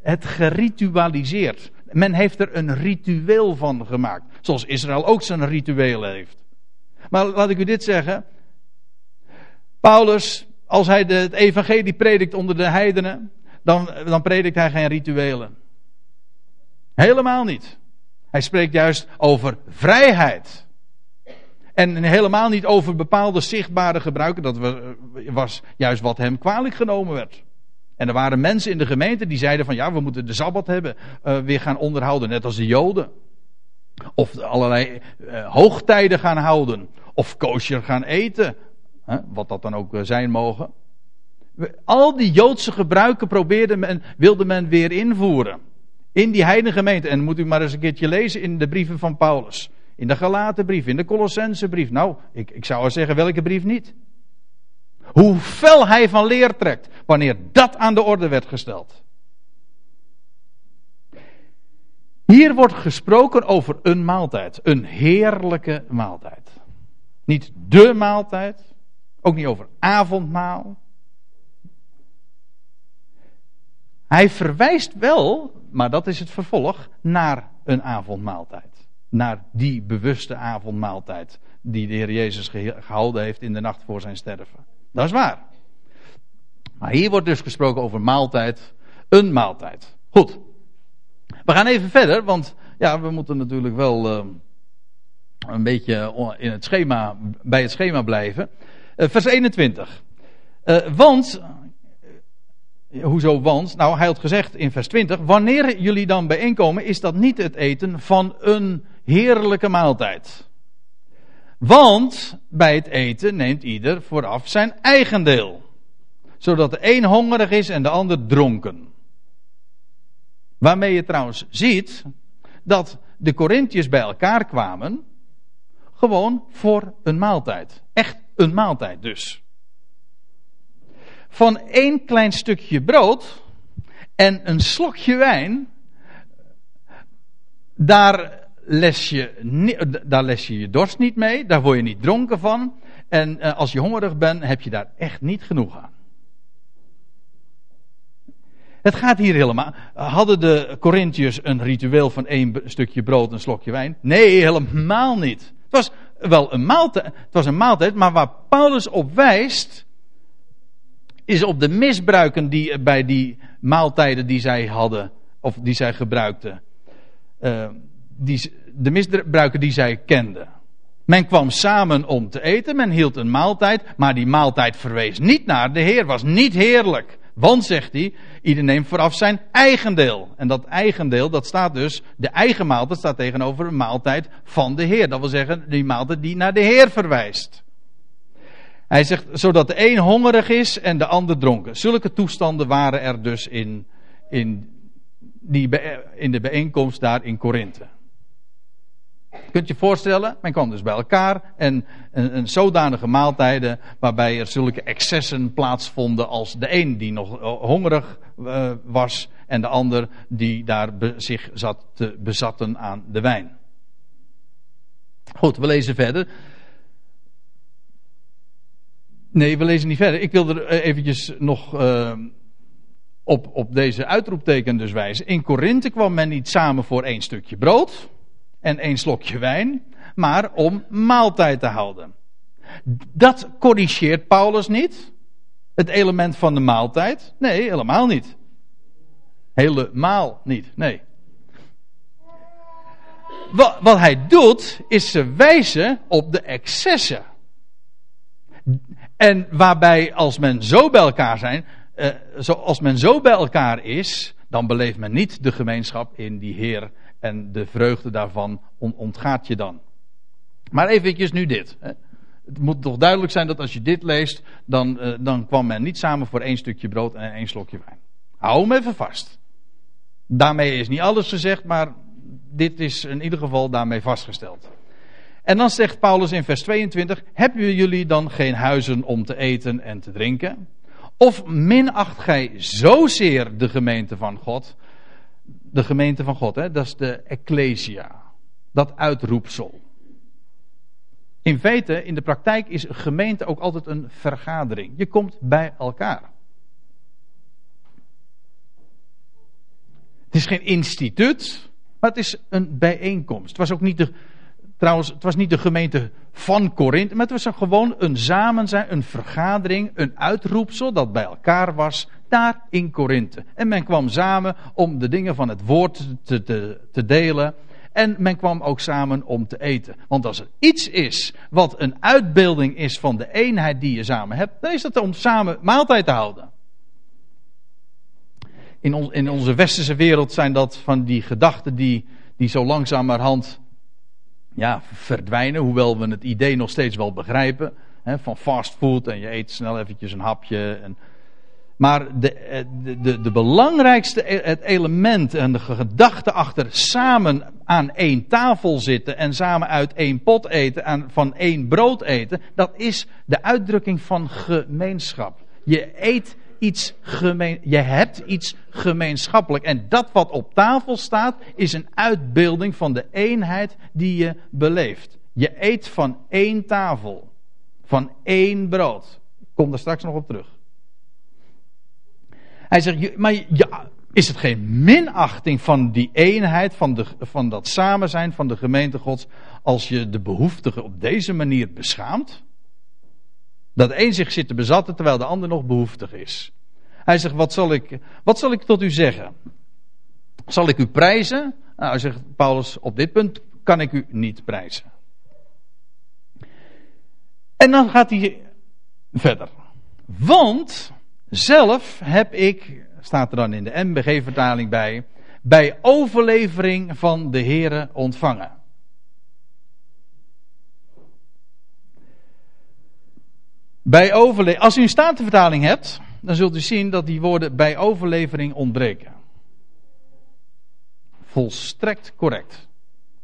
het geritualiseerd. Men heeft er een ritueel van gemaakt. Zoals Israël ook zijn ritueel heeft. Maar laat ik u dit zeggen. Paulus, als hij de, het evangelie predikt onder de heidenen, dan, dan predikt hij geen rituelen. Helemaal niet. Hij spreekt juist over vrijheid. En helemaal niet over bepaalde zichtbare gebruiken. Dat was juist wat hem kwalijk genomen werd. En er waren mensen in de gemeente die zeiden van ja, we moeten de Sabbat hebben, uh, weer gaan onderhouden, net als de Joden. Of allerlei uh, hoogtijden gaan houden. Of kosher gaan eten. Wat dat dan ook uh, zijn mogen. Al die Joodse gebruiken probeerde men, wilde men weer invoeren. In die heilige gemeente. En moet u maar eens een keertje lezen in de brieven van Paulus. In de Galatenbrief, in de Colossensebrief. Nou, ik, ik zou zeggen, welke brief niet? Hoe fel hij van leer trekt wanneer dat aan de orde werd gesteld. Hier wordt gesproken over een maaltijd. Een heerlijke maaltijd. Niet de maaltijd. Ook niet over avondmaal. Hij verwijst wel, maar dat is het vervolg, naar een avondmaaltijd. Naar die bewuste avondmaaltijd die de Heer Jezus gehouden heeft in de nacht voor zijn sterven. Dat is waar. Maar hier wordt dus gesproken over maaltijd. Een maaltijd. Goed. We gaan even verder, want ja, we moeten natuurlijk wel uh, een beetje in het schema, bij het schema blijven. Uh, vers 21. Uh, eh, want, hoezo want? Nou, hij had gezegd in vers 20: Wanneer jullie dan bijeenkomen, is dat niet het eten van een heerlijke maaltijd. Want bij het eten neemt ieder vooraf zijn eigen deel. Zodat de een hongerig is en de ander dronken. Waarmee je trouwens ziet dat de Corinthiërs bij elkaar kwamen. Gewoon voor een maaltijd. Echt een maaltijd dus. Van één klein stukje brood en een slokje wijn. Daar les je, daar les je je dorst niet mee, daar word je niet dronken van. En uh, als je hongerig bent, heb je daar echt niet genoeg aan. Het gaat hier helemaal. Hadden de Corinthiërs een ritueel van één stukje brood en een slokje wijn? Nee, helemaal niet. Het was wel een maaltijd, het was een maaltijd, maar waar Paulus op wijst, is op de misbruiken die bij die maaltijden die zij hadden, of die zij gebruikten. Die, de misbruiken die zij kenden. Men kwam samen om te eten, men hield een maaltijd, maar die maaltijd verwees niet naar de Heer, was niet heerlijk. Want, zegt hij, ieder neemt vooraf zijn eigendeel. En dat eigendeel, dat staat dus, de eigen maaltijd staat tegenover een maaltijd van de Heer. Dat wil zeggen, die maaltijd die naar de Heer verwijst. Hij zegt, zodat de een hongerig is en de ander dronken. Zulke toestanden waren er dus in, in, die, in de bijeenkomst daar in Korinthe. Kunt je voorstellen? Men kwam dus bij elkaar en een, een zodanige maaltijden waarbij er zulke excessen plaatsvonden als de een die nog eh, hongerig uh, was en de ander die daar zich zat te bezatten aan de wijn. Goed, we lezen verder. Nee, we lezen niet verder. Ik wil er eh, eventjes nog op, op deze uitroepteken dus wijzen. In Korinthe kwam men niet samen voor één stukje brood en één slokje wijn, maar om maaltijd te houden. Dat corrigeert Paulus niet. Het element van de maaltijd. Nee, helemaal niet. Helemaal niet. Nee. Wat, wat hij doet, is ze wijzen op de excessen. En waarbij als men zo bij elkaar zijn, eh, als men zo bij elkaar is, dan beleeft men niet de gemeenschap in die Heer en de vreugde daarvan ontgaat je dan. Maar eventjes nu dit. Het moet toch duidelijk zijn dat als je dit leest, dan, uh, dan kwam men niet samen voor één stukje brood en één slokje wijn. Hou hem even vast. Daarmee is niet alles gezegd, maar dit is in ieder geval daarmee vastgesteld. En dan zegt Paulus in vers 22: Hebben jullie dan geen huizen om te eten en te drinken? Of minacht gij zozeer de gemeente van God, de gemeente van God, hè? dat is de Ecclesia. Dat uitroepsel. In feite, in de praktijk is een gemeente ook altijd een vergadering. Je komt bij elkaar. Het is geen instituut, maar het is een bijeenkomst. Het was ook niet de, trouwens, het was niet de gemeente van Korinthe, maar het was gewoon een samen zijn, een vergadering, een uitroepsel dat bij elkaar was daar in Korinthe. En men kwam samen om de dingen van het woord te, te, te delen. En men kwam ook samen om te eten. Want als er iets is wat een uitbeelding is van de eenheid die je samen hebt, dan is dat om samen maaltijd te houden. In, on, in onze westerse wereld zijn dat van die gedachten die, die zo langzamerhand ja, verdwijnen, hoewel we het idee nog steeds wel begrijpen. Hè, van fastfood en je eet snel eventjes een hapje. En, maar de, eh, de, de, de, belangrijkste e-, het element en de gedachte achter samen aan één tafel zitten en samen uit één pot eten, en van één brood eten, dat is de uitdrukking van gemeenschap. Je eet iets gemeen, je hebt iets gemeenschappelijk. En dat wat op tafel staat, is een uitbeelding van de eenheid die je beleeft. Je eet van één tafel, van één brood. Ik kom daar straks nog op terug. Hij zegt, maar ja, is het geen minachting van die eenheid, van, de, van dat samen zijn van de gemeente Gods, als je de behoeftige op deze manier beschaamt? Dat een zich zit te bezatten terwijl de ander nog behoeftig is. Hij zegt, wat zal ik, wat zal ik tot u zeggen? Zal ik u prijzen? Nou, hij zegt Paulus, op dit punt kan ik u niet prijzen. En dan gaat hij verder. Want zelf heb ik, staat er dan in de MBG-vertaling bij, bij overlevering van de Here ontvangen. Bij Als u een statenvertaling hebt, dan zult u zien dat die woorden bij overlevering ontbreken. Volstrekt correct.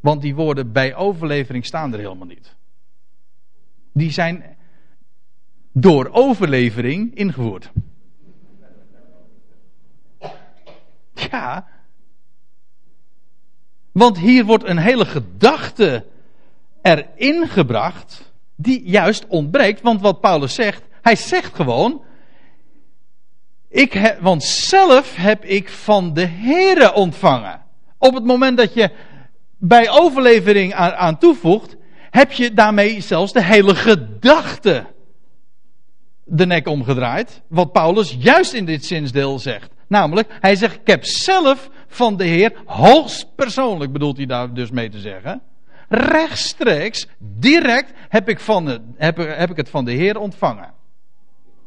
Want die woorden bij overlevering staan er helemaal niet. Die zijn door overlevering ingevoerd. Ja. Want hier wordt een hele gedachte erin gebracht die juist ontbreekt. Want wat Paulus zegt, hij zegt gewoon: ik heb, want zelf heb ik van de Here ontvangen. Op het moment dat je bij overlevering aan, aan toevoegt, heb je daarmee zelfs de hele gedachte de nek omgedraaid. Wat Paulus juist in dit zinsdeel zegt. Namelijk, hij zegt, ik heb zelf van de Heer, hoogstpersoonlijk bedoelt hij daar dus mee te zeggen. Rechtstreeks, direct heb ik, van de, heb, heb ik het van de Heer ontvangen.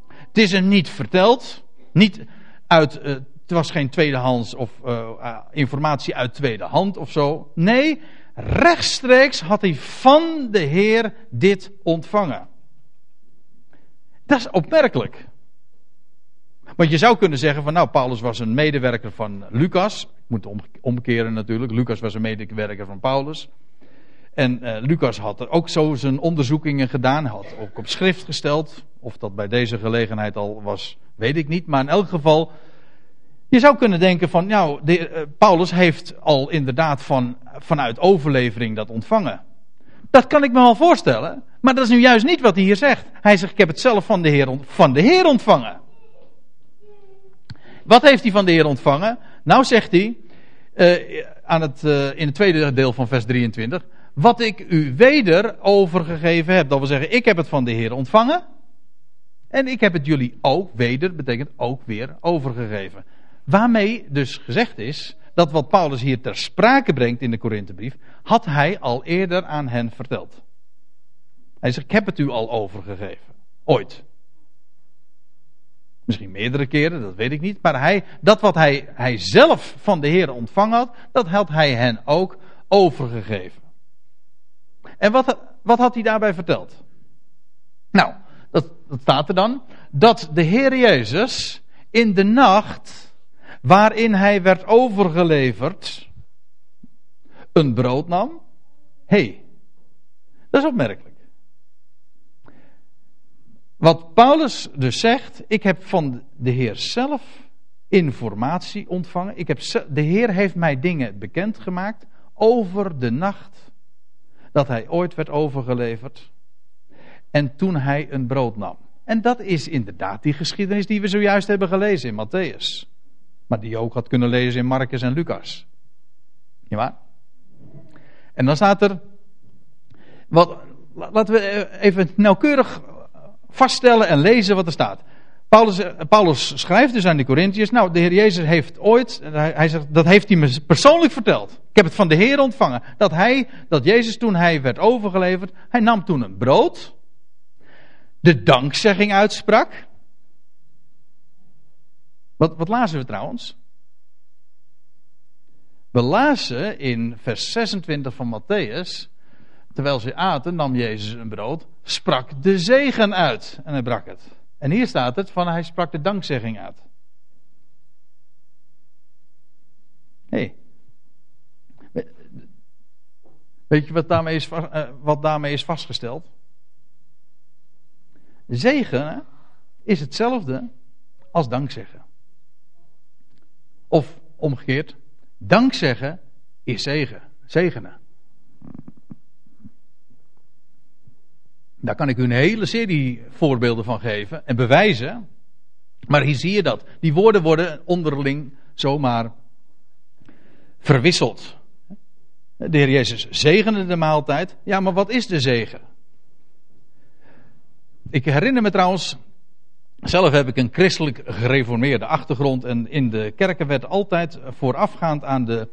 Het is er niet verteld. Niet uit, uh, het was geen tweedehands of uh, informatie uit tweede hand of zo. Nee, rechtstreeks had hij van de Heer dit ontvangen. Dat is opmerkelijk. Want je zou kunnen zeggen van nou, Paulus was een medewerker van Lucas. Ik moet omkeren natuurlijk. Lucas was een medewerker van Paulus. En uh, Lucas had er ook zo zijn onderzoekingen gedaan. Had ook op schrift gesteld. Of dat bij deze gelegenheid al was, weet ik niet. Maar in elk geval, je zou kunnen denken van, nou, de, uh, Paulus heeft al inderdaad van, vanuit overlevering dat ontvangen. Dat kan ik me wel voorstellen. Maar dat is nu juist niet wat hij hier zegt. Hij zegt, ik heb het zelf van de van de Heer ontvangen. Wat heeft hij van de Heer ontvangen? Nou zegt hij, uh, aan het, uh, in het tweede deel van vers 23, wat ik u weder overgegeven heb. Dat wil zeggen, ik heb het van de Heer ontvangen. En ik heb het jullie ook, weder betekent ook weer overgegeven. Waarmee dus gezegd is dat wat Paulus hier ter sprake brengt in de Korinthebrief, had hij al eerder aan hen verteld. Hij zegt, ik heb het u al overgegeven. Ooit. Misschien meerdere keren, dat weet ik niet. Maar hij, dat wat hij, hij zelf van de Heer ontvangen had, dat had hij hen ook overgegeven. En wat, wat had hij daarbij verteld? Nou, dat, dat staat er dan. Dat de Heer Jezus in de nacht waarin hij werd overgeleverd een brood nam. Hey, dat is opmerkelijk. Wat Paulus dus zegt, ik heb van de Heer zelf informatie ontvangen. Ik heb, de Heer heeft mij dingen bekendgemaakt over de nacht dat hij ooit werd overgeleverd. En toen hij een brood nam. En dat is inderdaad die geschiedenis die we zojuist hebben gelezen in Matthäus. Maar die je ook had kunnen lezen in Marcus en Lucas. Ja waar? En dan staat er. Wat, laten we even nauwkeurig vaststellen en lezen wat er staat. Paulus, eh, Paulus schrijft dus aan de Corinthiërs. Nou, de Heer Jezus heeft ooit. Hij, zegt, dat heeft hij me persoonlijk verteld. Ik heb het van de Heer ontvangen. Dat hij, dat Jezus toen hij werd overgeleverd. Hij nam toen een brood. De dankzegging uitsprak. Wat, wat lazen we trouwens? We lazen in vers 26 van Matthäus. Terwijl ze aten, nam Jezus een brood, sprak de zegen uit en hij brak het. En hier staat het van hij sprak de dankzegging uit. Hé. Hey. Weet je wat daarmee, is, eh, wat daarmee is vastgesteld? Zegen is hetzelfde als dankzeggen. Of omgekeerd, dankzeggen is zegen. Zegenen. Daar kan ik u een hele serie voorbeelden van geven en bewijzen. Maar hier zie je dat. Die woorden worden onderling zomaar verwisseld. De Heer Jezus zegende de maaltijd. Ja, maar wat is de zegen? Ik herinner me trouwens, zelf heb ik een christelijk gereformeerde achtergrond en in de kerken werd altijd voorafgaand aan de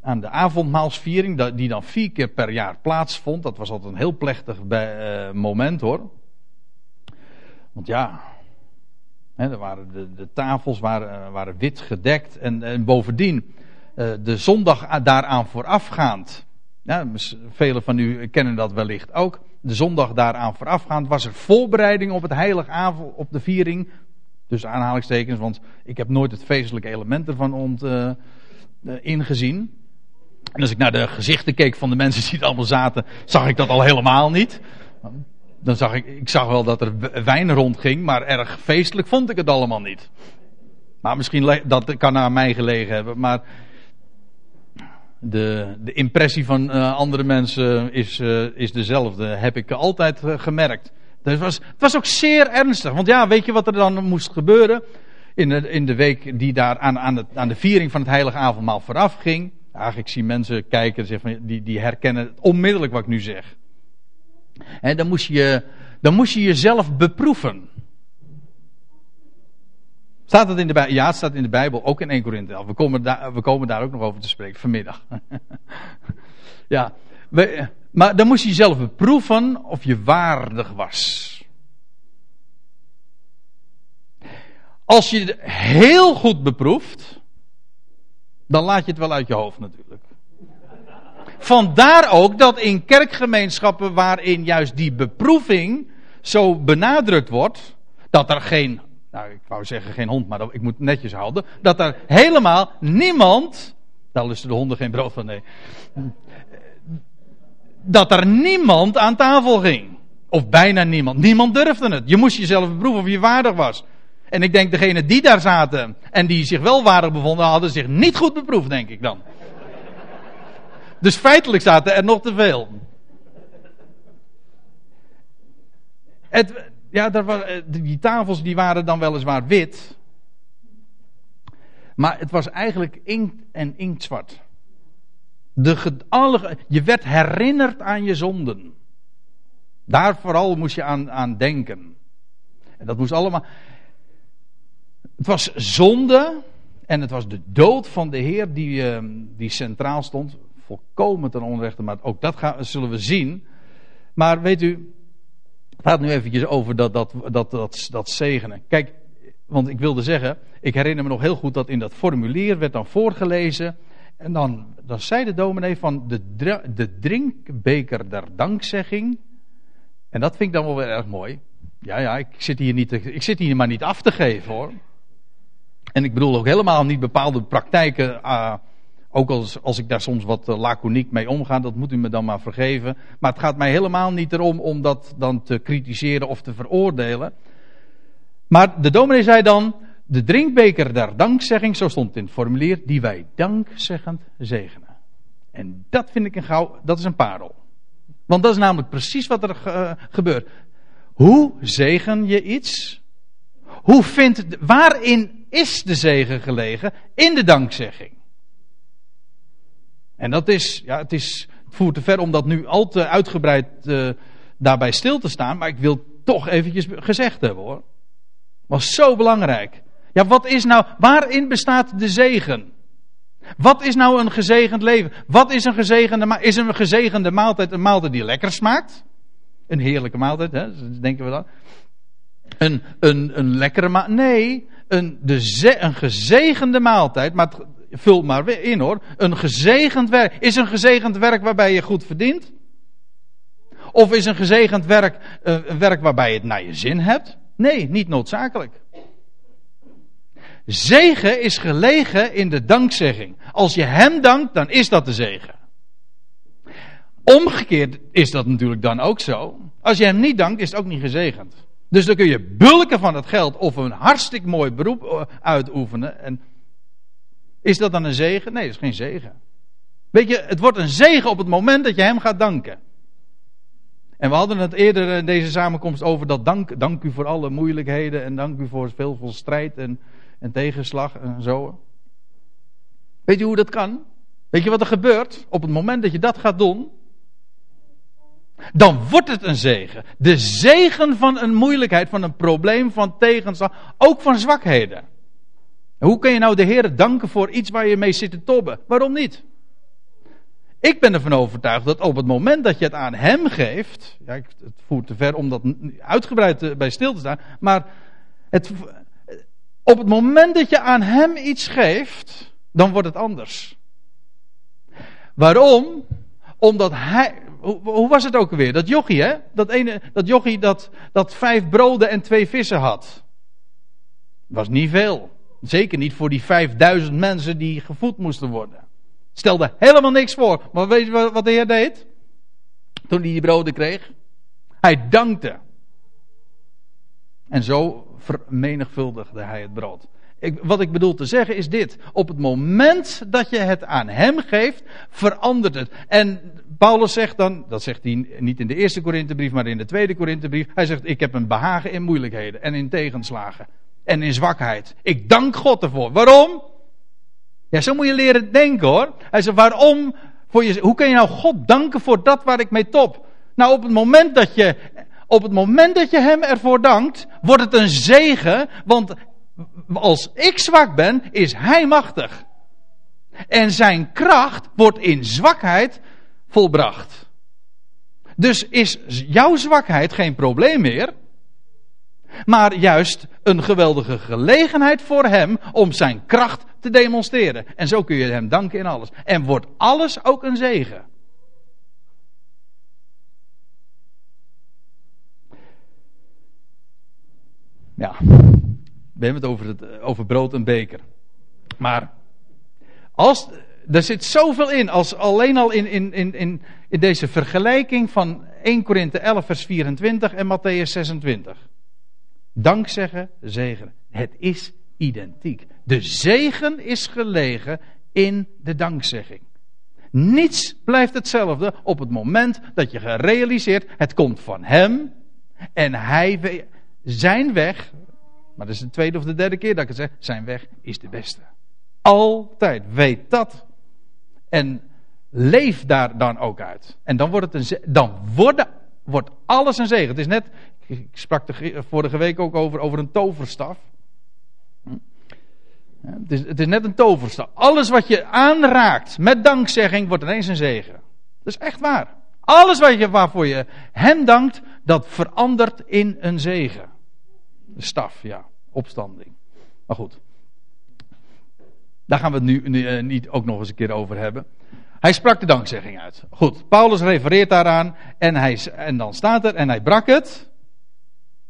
aan de avondmaalsviering, die dan vier keer per jaar plaatsvond. Dat was altijd een heel plechtig uh, moment hoor. Want ja, hè, er waren de, de tafels waren, eh, waren, wit gedekt en, en bovendien uh, de zondag daaraan voorafgaand. Velen van u kennen dat wellicht ook. De zondag daaraan voorafgaand was er voorbereiding op het heilige avond, op de viering. Dus aanhalingstekens, want ik heb nooit het feestelijke element ervan ont, ingezien. En als ik naar de gezichten keek van de mensen die er allemaal zaten, zag ik dat al helemaal niet. Dan zag ik, ik zag wel dat er wijn rondging, maar erg feestelijk vond ik het allemaal niet. Maar misschien dat kan aan mij gelegen hebben, maar de, de impressie van uh, andere mensen is, uh, is dezelfde, heb ik altijd uh, gemerkt. Dus het, was, het was ook zeer ernstig, want ja, weet je wat er dan moest gebeuren? In de, in de week die daar aan, aan, aan de viering van het heilige avondmaal vooraf ging. Ach, ik zie mensen kijken zeggen die, die herkennen onmiddellijk wat ik nu zeg. En dan moest je, dan moest je jezelf beproeven. Staat dat in de Bijbel? Ja, het staat in de Bijbel, ook in 1 Korinthe 11. We komen, daar, we komen daar ook nog over te spreken vanmiddag. ja, we, maar dan moest je jezelf beproeven of je waardig was. Als je heel goed beproeft, dan laat je het wel uit je hoofd natuurlijk. Vandaar ook dat in kerkgemeenschappen waarin juist die beproeving zo benadrukt wordt, dat er geen, nou ik wou zeggen geen hond, maar ik moet netjes houden, dat er helemaal niemand, daar lusten de honden geen brood van, nee, dat er niemand aan tafel ging. Of bijna niemand. Niemand durfde het. Je moest jezelf beproeven of je waardig was. En ik denk degenen die daar zaten en die zich wel waardig bevonden, hadden zich niet goed beproefd, denk ik dan. Dus feitelijk zaten er nog te veel. Het, ja, daar, die tafels die waren dan weliswaar wit. Maar het was eigenlijk inkt en inktzwart. De, je werd herinnerd aan je zonden. Daar vooral moest je aan, aan denken. En dat moest allemaal. Het was zonde en het was de dood van de Heer die, uh, die centraal stond. Volkomen ten onrechte, maar ook dat gaan, zullen we zien. Maar weet u, het gaat nu eventjes over dat, dat, dat, dat, dat zegenen. Kijk, want ik wilde zeggen, ik herinner me nog heel goed dat in dat formulier werd dan voorgelezen. En dan, dan zei de dominee van de, de drinkbeker der dankzegging. En dat vind ik dan wel weer erg mooi. Ja, ja, ik zit hier, niet ik zit hier maar niet af te geven hoor. En ik bedoel ook helemaal niet bepaalde praktijken. Uh, ook als, als ik daar soms wat uh, laconiek mee omga, dat moet u me dan maar vergeven. Maar het gaat mij helemaal niet erom om dat dan te kritiseren of te veroordelen. Maar de dominee zei dan: de drinkbeker der dankzegging, zo stond het in het formulier, die wij dankzeggend zegenen. En dat vind ik een gauw, dat is een parel. Want dat is namelijk precies wat er uh, gebeurt. Hoe zegen je iets? Hoe vindt, waarin is de zegen gelegen? In de dankzegging. En dat is, ja, het is, het voert te ver om dat nu al te uitgebreid uh, daarbij stil te staan, maar ik wil toch eventjes gezegd hebben hoor. Was zo belangrijk. Ja, wat is nou, waarin bestaat de zegen? Wat is nou een gezegend leven? Wat is een gezegende, is een gezegende maaltijd een maaltijd die lekker smaakt? Een heerlijke maaltijd, hè? denken we dan. Een, een, een lekkere maaltijd? Nee, een, de, een gezegende maaltijd, maar vul maar in hoor. Een gezegend werk. Is een gezegend werk waarbij je goed verdient? Of is een gezegend werk eh, een werk waarbij je het naar je zin hebt? Nee, niet noodzakelijk. Zegen is gelegen in de dankzegging. Als je hem dankt, dan is dat de zegen. Omgekeerd is dat natuurlijk dan ook zo. Als je hem niet dankt, is het ook niet gezegend. Dus dan kun je bulken van het geld of een hartstikke mooi beroep eh, uitoefenen. En is dat dan een zegen? Nee, dat is geen zegen. Weet je, het wordt een zegen op het moment dat je hem gaat danken. En we hadden het eerder in deze samenkomst over dat dank, dank u voor alle moeilijkheden en dank u voor veel, strijd en, en tegenslag en zo. Weet je hoe dat kan? Weet je wat er gebeurt? Op het moment dat je dat gaat doen, dan wordt het een zegen. De zegen van een moeilijkheid, van een probleem, van tegenslag, ook van zwakheden. hoe kun je nou de Heer danken voor iets waar je mee zit te tobben? Waarom niet? Ik ben ervan overtuigd dat op het moment dat je het aan hem geeft. Ja, het voert te ver om dat uitgebreid bij stil te staan. Maar het, op het moment dat je aan hem iets geeft, dan wordt het anders. Waarom? Omdat hij. Hoe, hoe was het ook alweer? Dat jochie, hè? Dat, ene, dat jochie dat, dat vijf broden en twee vissen had. Was niet veel. Zeker niet voor die vijfduizend mensen die gevoed moesten worden. Stelde helemaal niks voor. Maar weet je wat de Heer deed? Toen hij die broden kreeg? Hij dankte. En zo vermenigvuldigde hij het brood. Ik, wat ik bedoel te zeggen is dit. Op het moment dat je het aan hem geeft, verandert het. En Paulus zegt dan, dat zegt hij niet in de eerste Korinthebrief, maar in de tweede Korinthebrief. Hij zegt, ik heb een behagen in moeilijkheden en in tegenslagen. En in zwakheid. Ik dank God ervoor. Waarom? Ja, zo moet je leren denken hoor. Hij zegt, waarom? Voor je, hoe kun je nou God danken voor dat waar ik mee top? Nou, op het moment dat je, op het moment dat je hem ervoor dankt, wordt het een zegen, want als ik zwak ben, is hij machtig. En zijn kracht wordt in zwakheid volbracht. Dus is jouw zwakheid geen probleem meer, maar juist een geweldige gelegenheid voor hem om zijn kracht te demonstreren. En zo kun je hem danken in alles. En wordt alles ook een zegen. Ja, we hebben het over, het over brood en beker. Maar als, er zit zoveel in, als alleen al in, in, in, in, in deze vergelijking van 1 Korinthe 11 vers 24 en Matthäus 26. Dankzeggen, zegen. Het is identiek. De zegen is gelegen in de dankzegging. Niets blijft hetzelfde op het moment dat je gerealiseerd, het komt van Hem en Hij, zijn weg, maar dat is de tweede of de derde keer dat ik het zeg, zijn weg is de beste. Altijd, weet dat. En leef daar dan ook uit. En dan wordt het een, dan wordt, wordt alles een zegen. Het is net, ik sprak de vorige week ook over, over een toverstaf. Hm? Het is, het is net een toverstaf. Alles wat je aanraakt met dankzegging wordt ineens een zegen. Dat is echt waar. Alles wat je, waarvoor je hem dankt, dat verandert in een zegen. Staf, ja. Opstanding. Maar goed. Daar gaan we het nu, uh, niet ook nog eens een keer over hebben. Hij sprak de dankzegging uit. Goed, Paulus refereert daaraan en, hij, en dan staat er en hij brak het.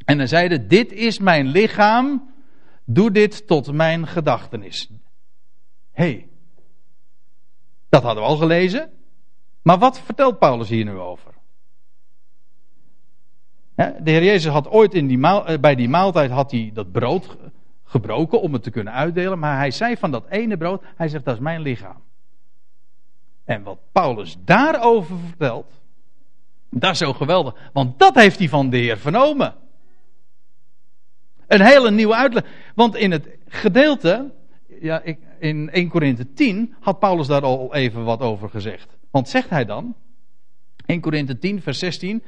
En hij zeide, dit is mijn lichaam, doe dit tot mijn gedachtenis. Hey, dat hadden we al gelezen. Maar wat vertelt Paulus hier nu over? De Heer Jezus had ooit in die eh, bij die maaltijd had hij dat brood gebroken om het te kunnen uitdelen. Maar hij zei van dat ene brood, hij zegt dat is mijn lichaam. En wat Paulus daarover vertelt, dat is zo geweldig. Want dat heeft hij van de Heer vernomen. Een hele nieuwe uitleg. Want in het gedeelte, ja, in 1 Korinthe 10, had Paulus daar al even wat over gezegd. Want zegt hij dan, 1 Korinthe 10, vers 16,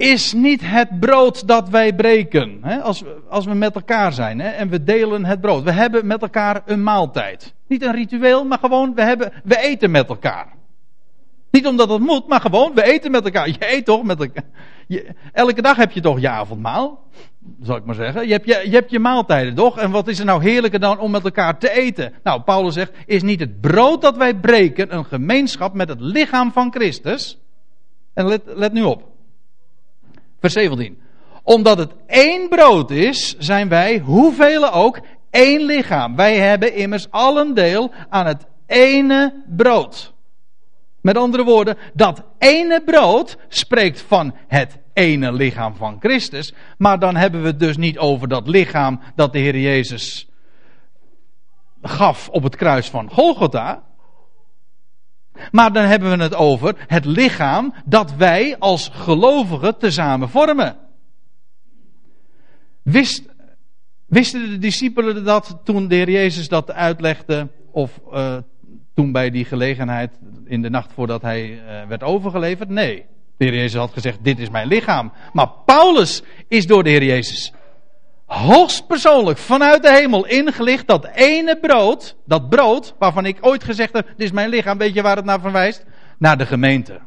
is niet het brood dat wij breken. Hè? Als, we, als we met elkaar zijn hè? en we delen het brood. We hebben met elkaar een maaltijd. Niet een ritueel, maar gewoon, we, hebben, we eten met elkaar. Niet omdat het moet, maar gewoon, we eten met elkaar. Je eet toch met elkaar. Elke dag heb je toch je avondmaal, zal ik maar zeggen. Je hebt je, je hebt je maaltijden toch? En wat is er nou heerlijker dan om met elkaar te eten? Nou, Paulus zegt, is niet het brood dat wij breken een gemeenschap met het lichaam van Christus? En let, let nu op. Vers 17. Omdat het één brood is, zijn wij, hoeveel ook, één lichaam. Wij hebben immers allen deel aan het ene brood. Met andere woorden, dat ene brood spreekt van het ene lichaam van Christus. Maar dan hebben we het dus niet over dat lichaam dat de Heer Jezus gaf op het kruis van Golgotha. Maar dan hebben we het over het lichaam dat wij als gelovigen tezamen vormen. Wist, wisten de discipelen dat toen de Heer Jezus dat uitlegde? Of uh, toen bij die gelegenheid in de nacht voordat hij uh, werd overgeleverd? Nee. De Heer Jezus had gezegd: Dit is mijn lichaam. Maar Paulus is door de Heer Jezus hoogstpersoonlijk vanuit de hemel ingelicht dat ene brood, dat brood waarvan ik ooit gezegd heb, dit is mijn lichaam, weet je waar het naar verwijst? Naar de gemeente.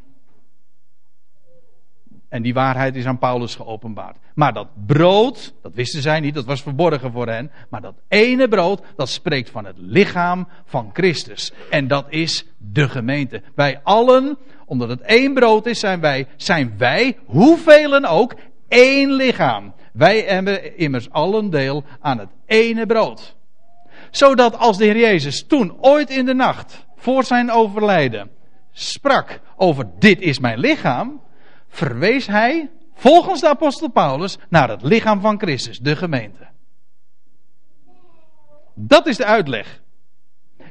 En die waarheid is aan Paulus geopenbaard. Maar dat brood, dat wisten zij niet, dat was verborgen voor hen. Maar dat ene brood, dat spreekt van het lichaam van Christus. En dat is de gemeente. Wij allen, omdat het één brood is, zijn wij, zijn wij, ook, één lichaam. Wij hebben immers allen deel aan het ene brood. Zodat als de Heer Jezus toen ooit in de nacht, voor zijn overlijden, sprak over dit is mijn lichaam, verwees hij, volgens de apostel Paulus, naar het lichaam van Christus, de gemeente. Dat is de uitleg.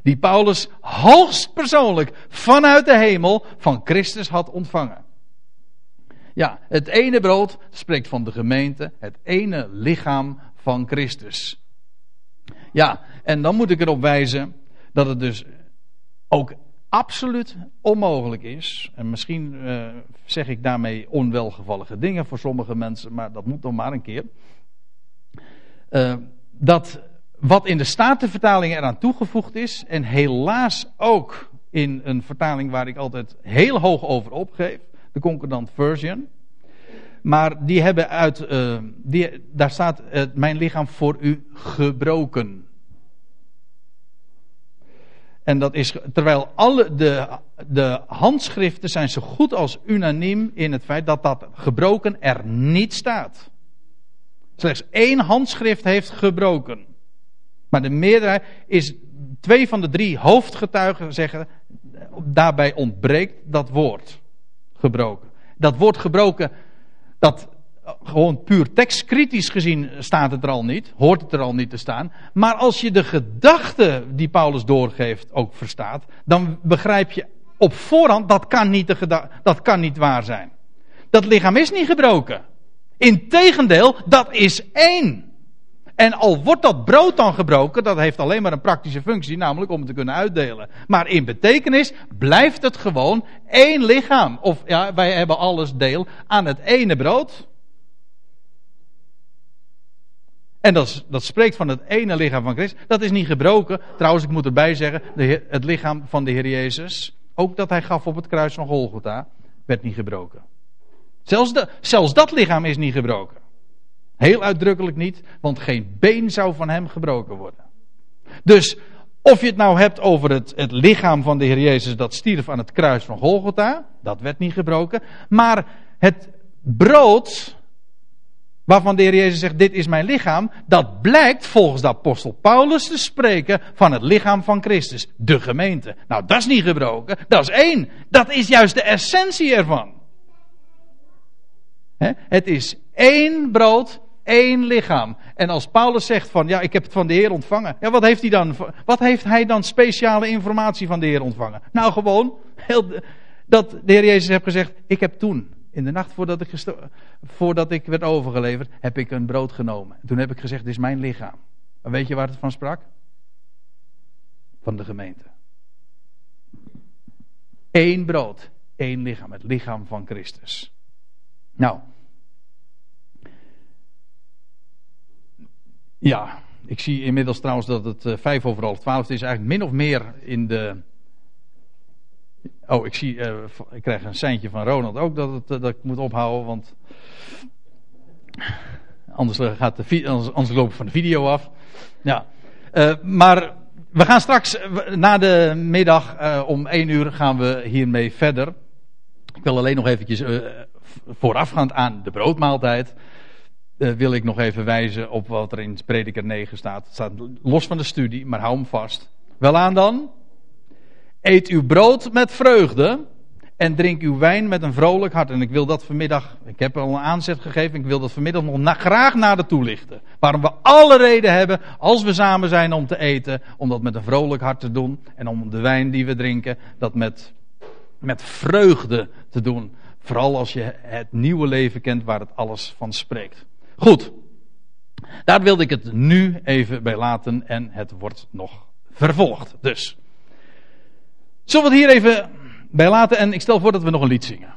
Die Paulus hoogstpersoonlijk vanuit de hemel van Christus had ontvangen. Ja, het ene brood spreekt van de gemeente, het ene lichaam van Christus. Ja, en dan moet ik erop wijzen dat het dus ook absoluut onmogelijk is. En misschien uh, zeg ik daarmee onwelgevallige dingen voor sommige mensen, maar dat moet nog maar een keer. Uh, dat wat in de Statenvertaling eraan toegevoegd is, en helaas ook in een vertaling waar ik altijd heel hoog over opgeef, de Concordant Version. Maar die hebben uit, uh, die, daar staat uh, mijn lichaam voor u gebroken. En dat is, terwijl alle de, de handschriften zijn zo goed als unaniem in het feit dat dat gebroken er niet staat. Slechts één handschrift heeft gebroken. Maar de meerderheid is, twee van de drie hoofdgetuigen zeggen, daarbij ontbreekt dat woord gebroken. Dat woord gebroken, dat gewoon puur tekstkritisch gezien staat het er al niet, hoort het er al niet te staan. Maar als je de gedachte die Paulus doorgeeft ook verstaat, dan begrijp je op voorhand dat kan niet, de dat kan niet waar zijn. Dat lichaam is niet gebroken. Integendeel, dat is één. En al wordt dat brood dan gebroken, dat heeft alleen maar een praktische functie, namelijk om het te kunnen uitdelen. Maar in betekenis blijft het gewoon één lichaam. Of ja, wij hebben alles deel aan het ene brood. En dat, dat spreekt van het ene lichaam van Christus. Dat is niet gebroken. Trouwens, ik moet erbij zeggen, de, het lichaam van de Heer Jezus, ook dat hij gaf op het kruis van Golgotha, werd niet gebroken. Zelfs, zelfs dat lichaam is niet gebroken. Heel uitdrukkelijk niet, want geen been zou van hem gebroken worden. Dus of je het nou hebt over het, het lichaam van de Heer Jezus dat stierf aan het kruis van Golgotha, dat werd niet gebroken. Maar het brood waarvan de Heer Jezus zegt, dit is mijn lichaam, dat blijkt volgens de apostel Paulus te spreken van het lichaam van Christus, de gemeente. Nou, dat is niet gebroken, dat is één. Dat is juist de essentie ervan. Het is één brood één lichaam. En als Paulus zegt van, ja, ik heb het van de Heer ontvangen. Ja, wat heeft hij dan, wat heeft hij dan speciale informatie van de Heer ontvangen? Nou, gewoon, heel, dat de Heer Jezus heeft gezegd, ik heb toen, in de nacht voordat ik, voordat ik werd overgeleverd, heb ik een brood genomen. En toen heb ik gezegd, dit is mijn lichaam. En weet je waar het van sprak? Van de gemeente. Eén brood, één lichaam, het lichaam van Christus. Nou. Ja, ik zie inmiddels trouwens dat het uh, vijf over half twaalf is. Eigenlijk min of meer in de. Oh, ik zie, uh, ik krijg een seintje van Ronald ook dat, het, uh, dat ik moet ophouden, want. Anders, gaat de, anders, anders loop ik van de video af. Ja. maar we gaan straks na de middag om één uur gaan we hiermee verder. Ik wil alleen nog eventjes voorafgaand aan de broodmaaltijd uh, wil ik nog even wijzen op wat er in Prediker 9 staat. Het staat los van de studie, maar hou hem vast. Wel aan dan. Eet uw brood met vreugde en drink uw wijn met een vrolijk hart. En ik wil dat vanmiddag, ik heb al een aanzet gegeven, ik wil dat vanmiddag nog na, graag nader toelichten. Waarom we alle reden hebben, als we samen zijn om te eten, om dat met een vrolijk hart te doen. En om de wijn die we drinken, dat met, met vreugde te doen. Vooral als je het nieuwe leven kent waar het alles van spreekt. Goed. Daar wilde ik het nu even bij laten en het wordt nog vervolgd. Dus. Zullen we het hier even bij laten en ik stel voor dat we nog een lied zingen.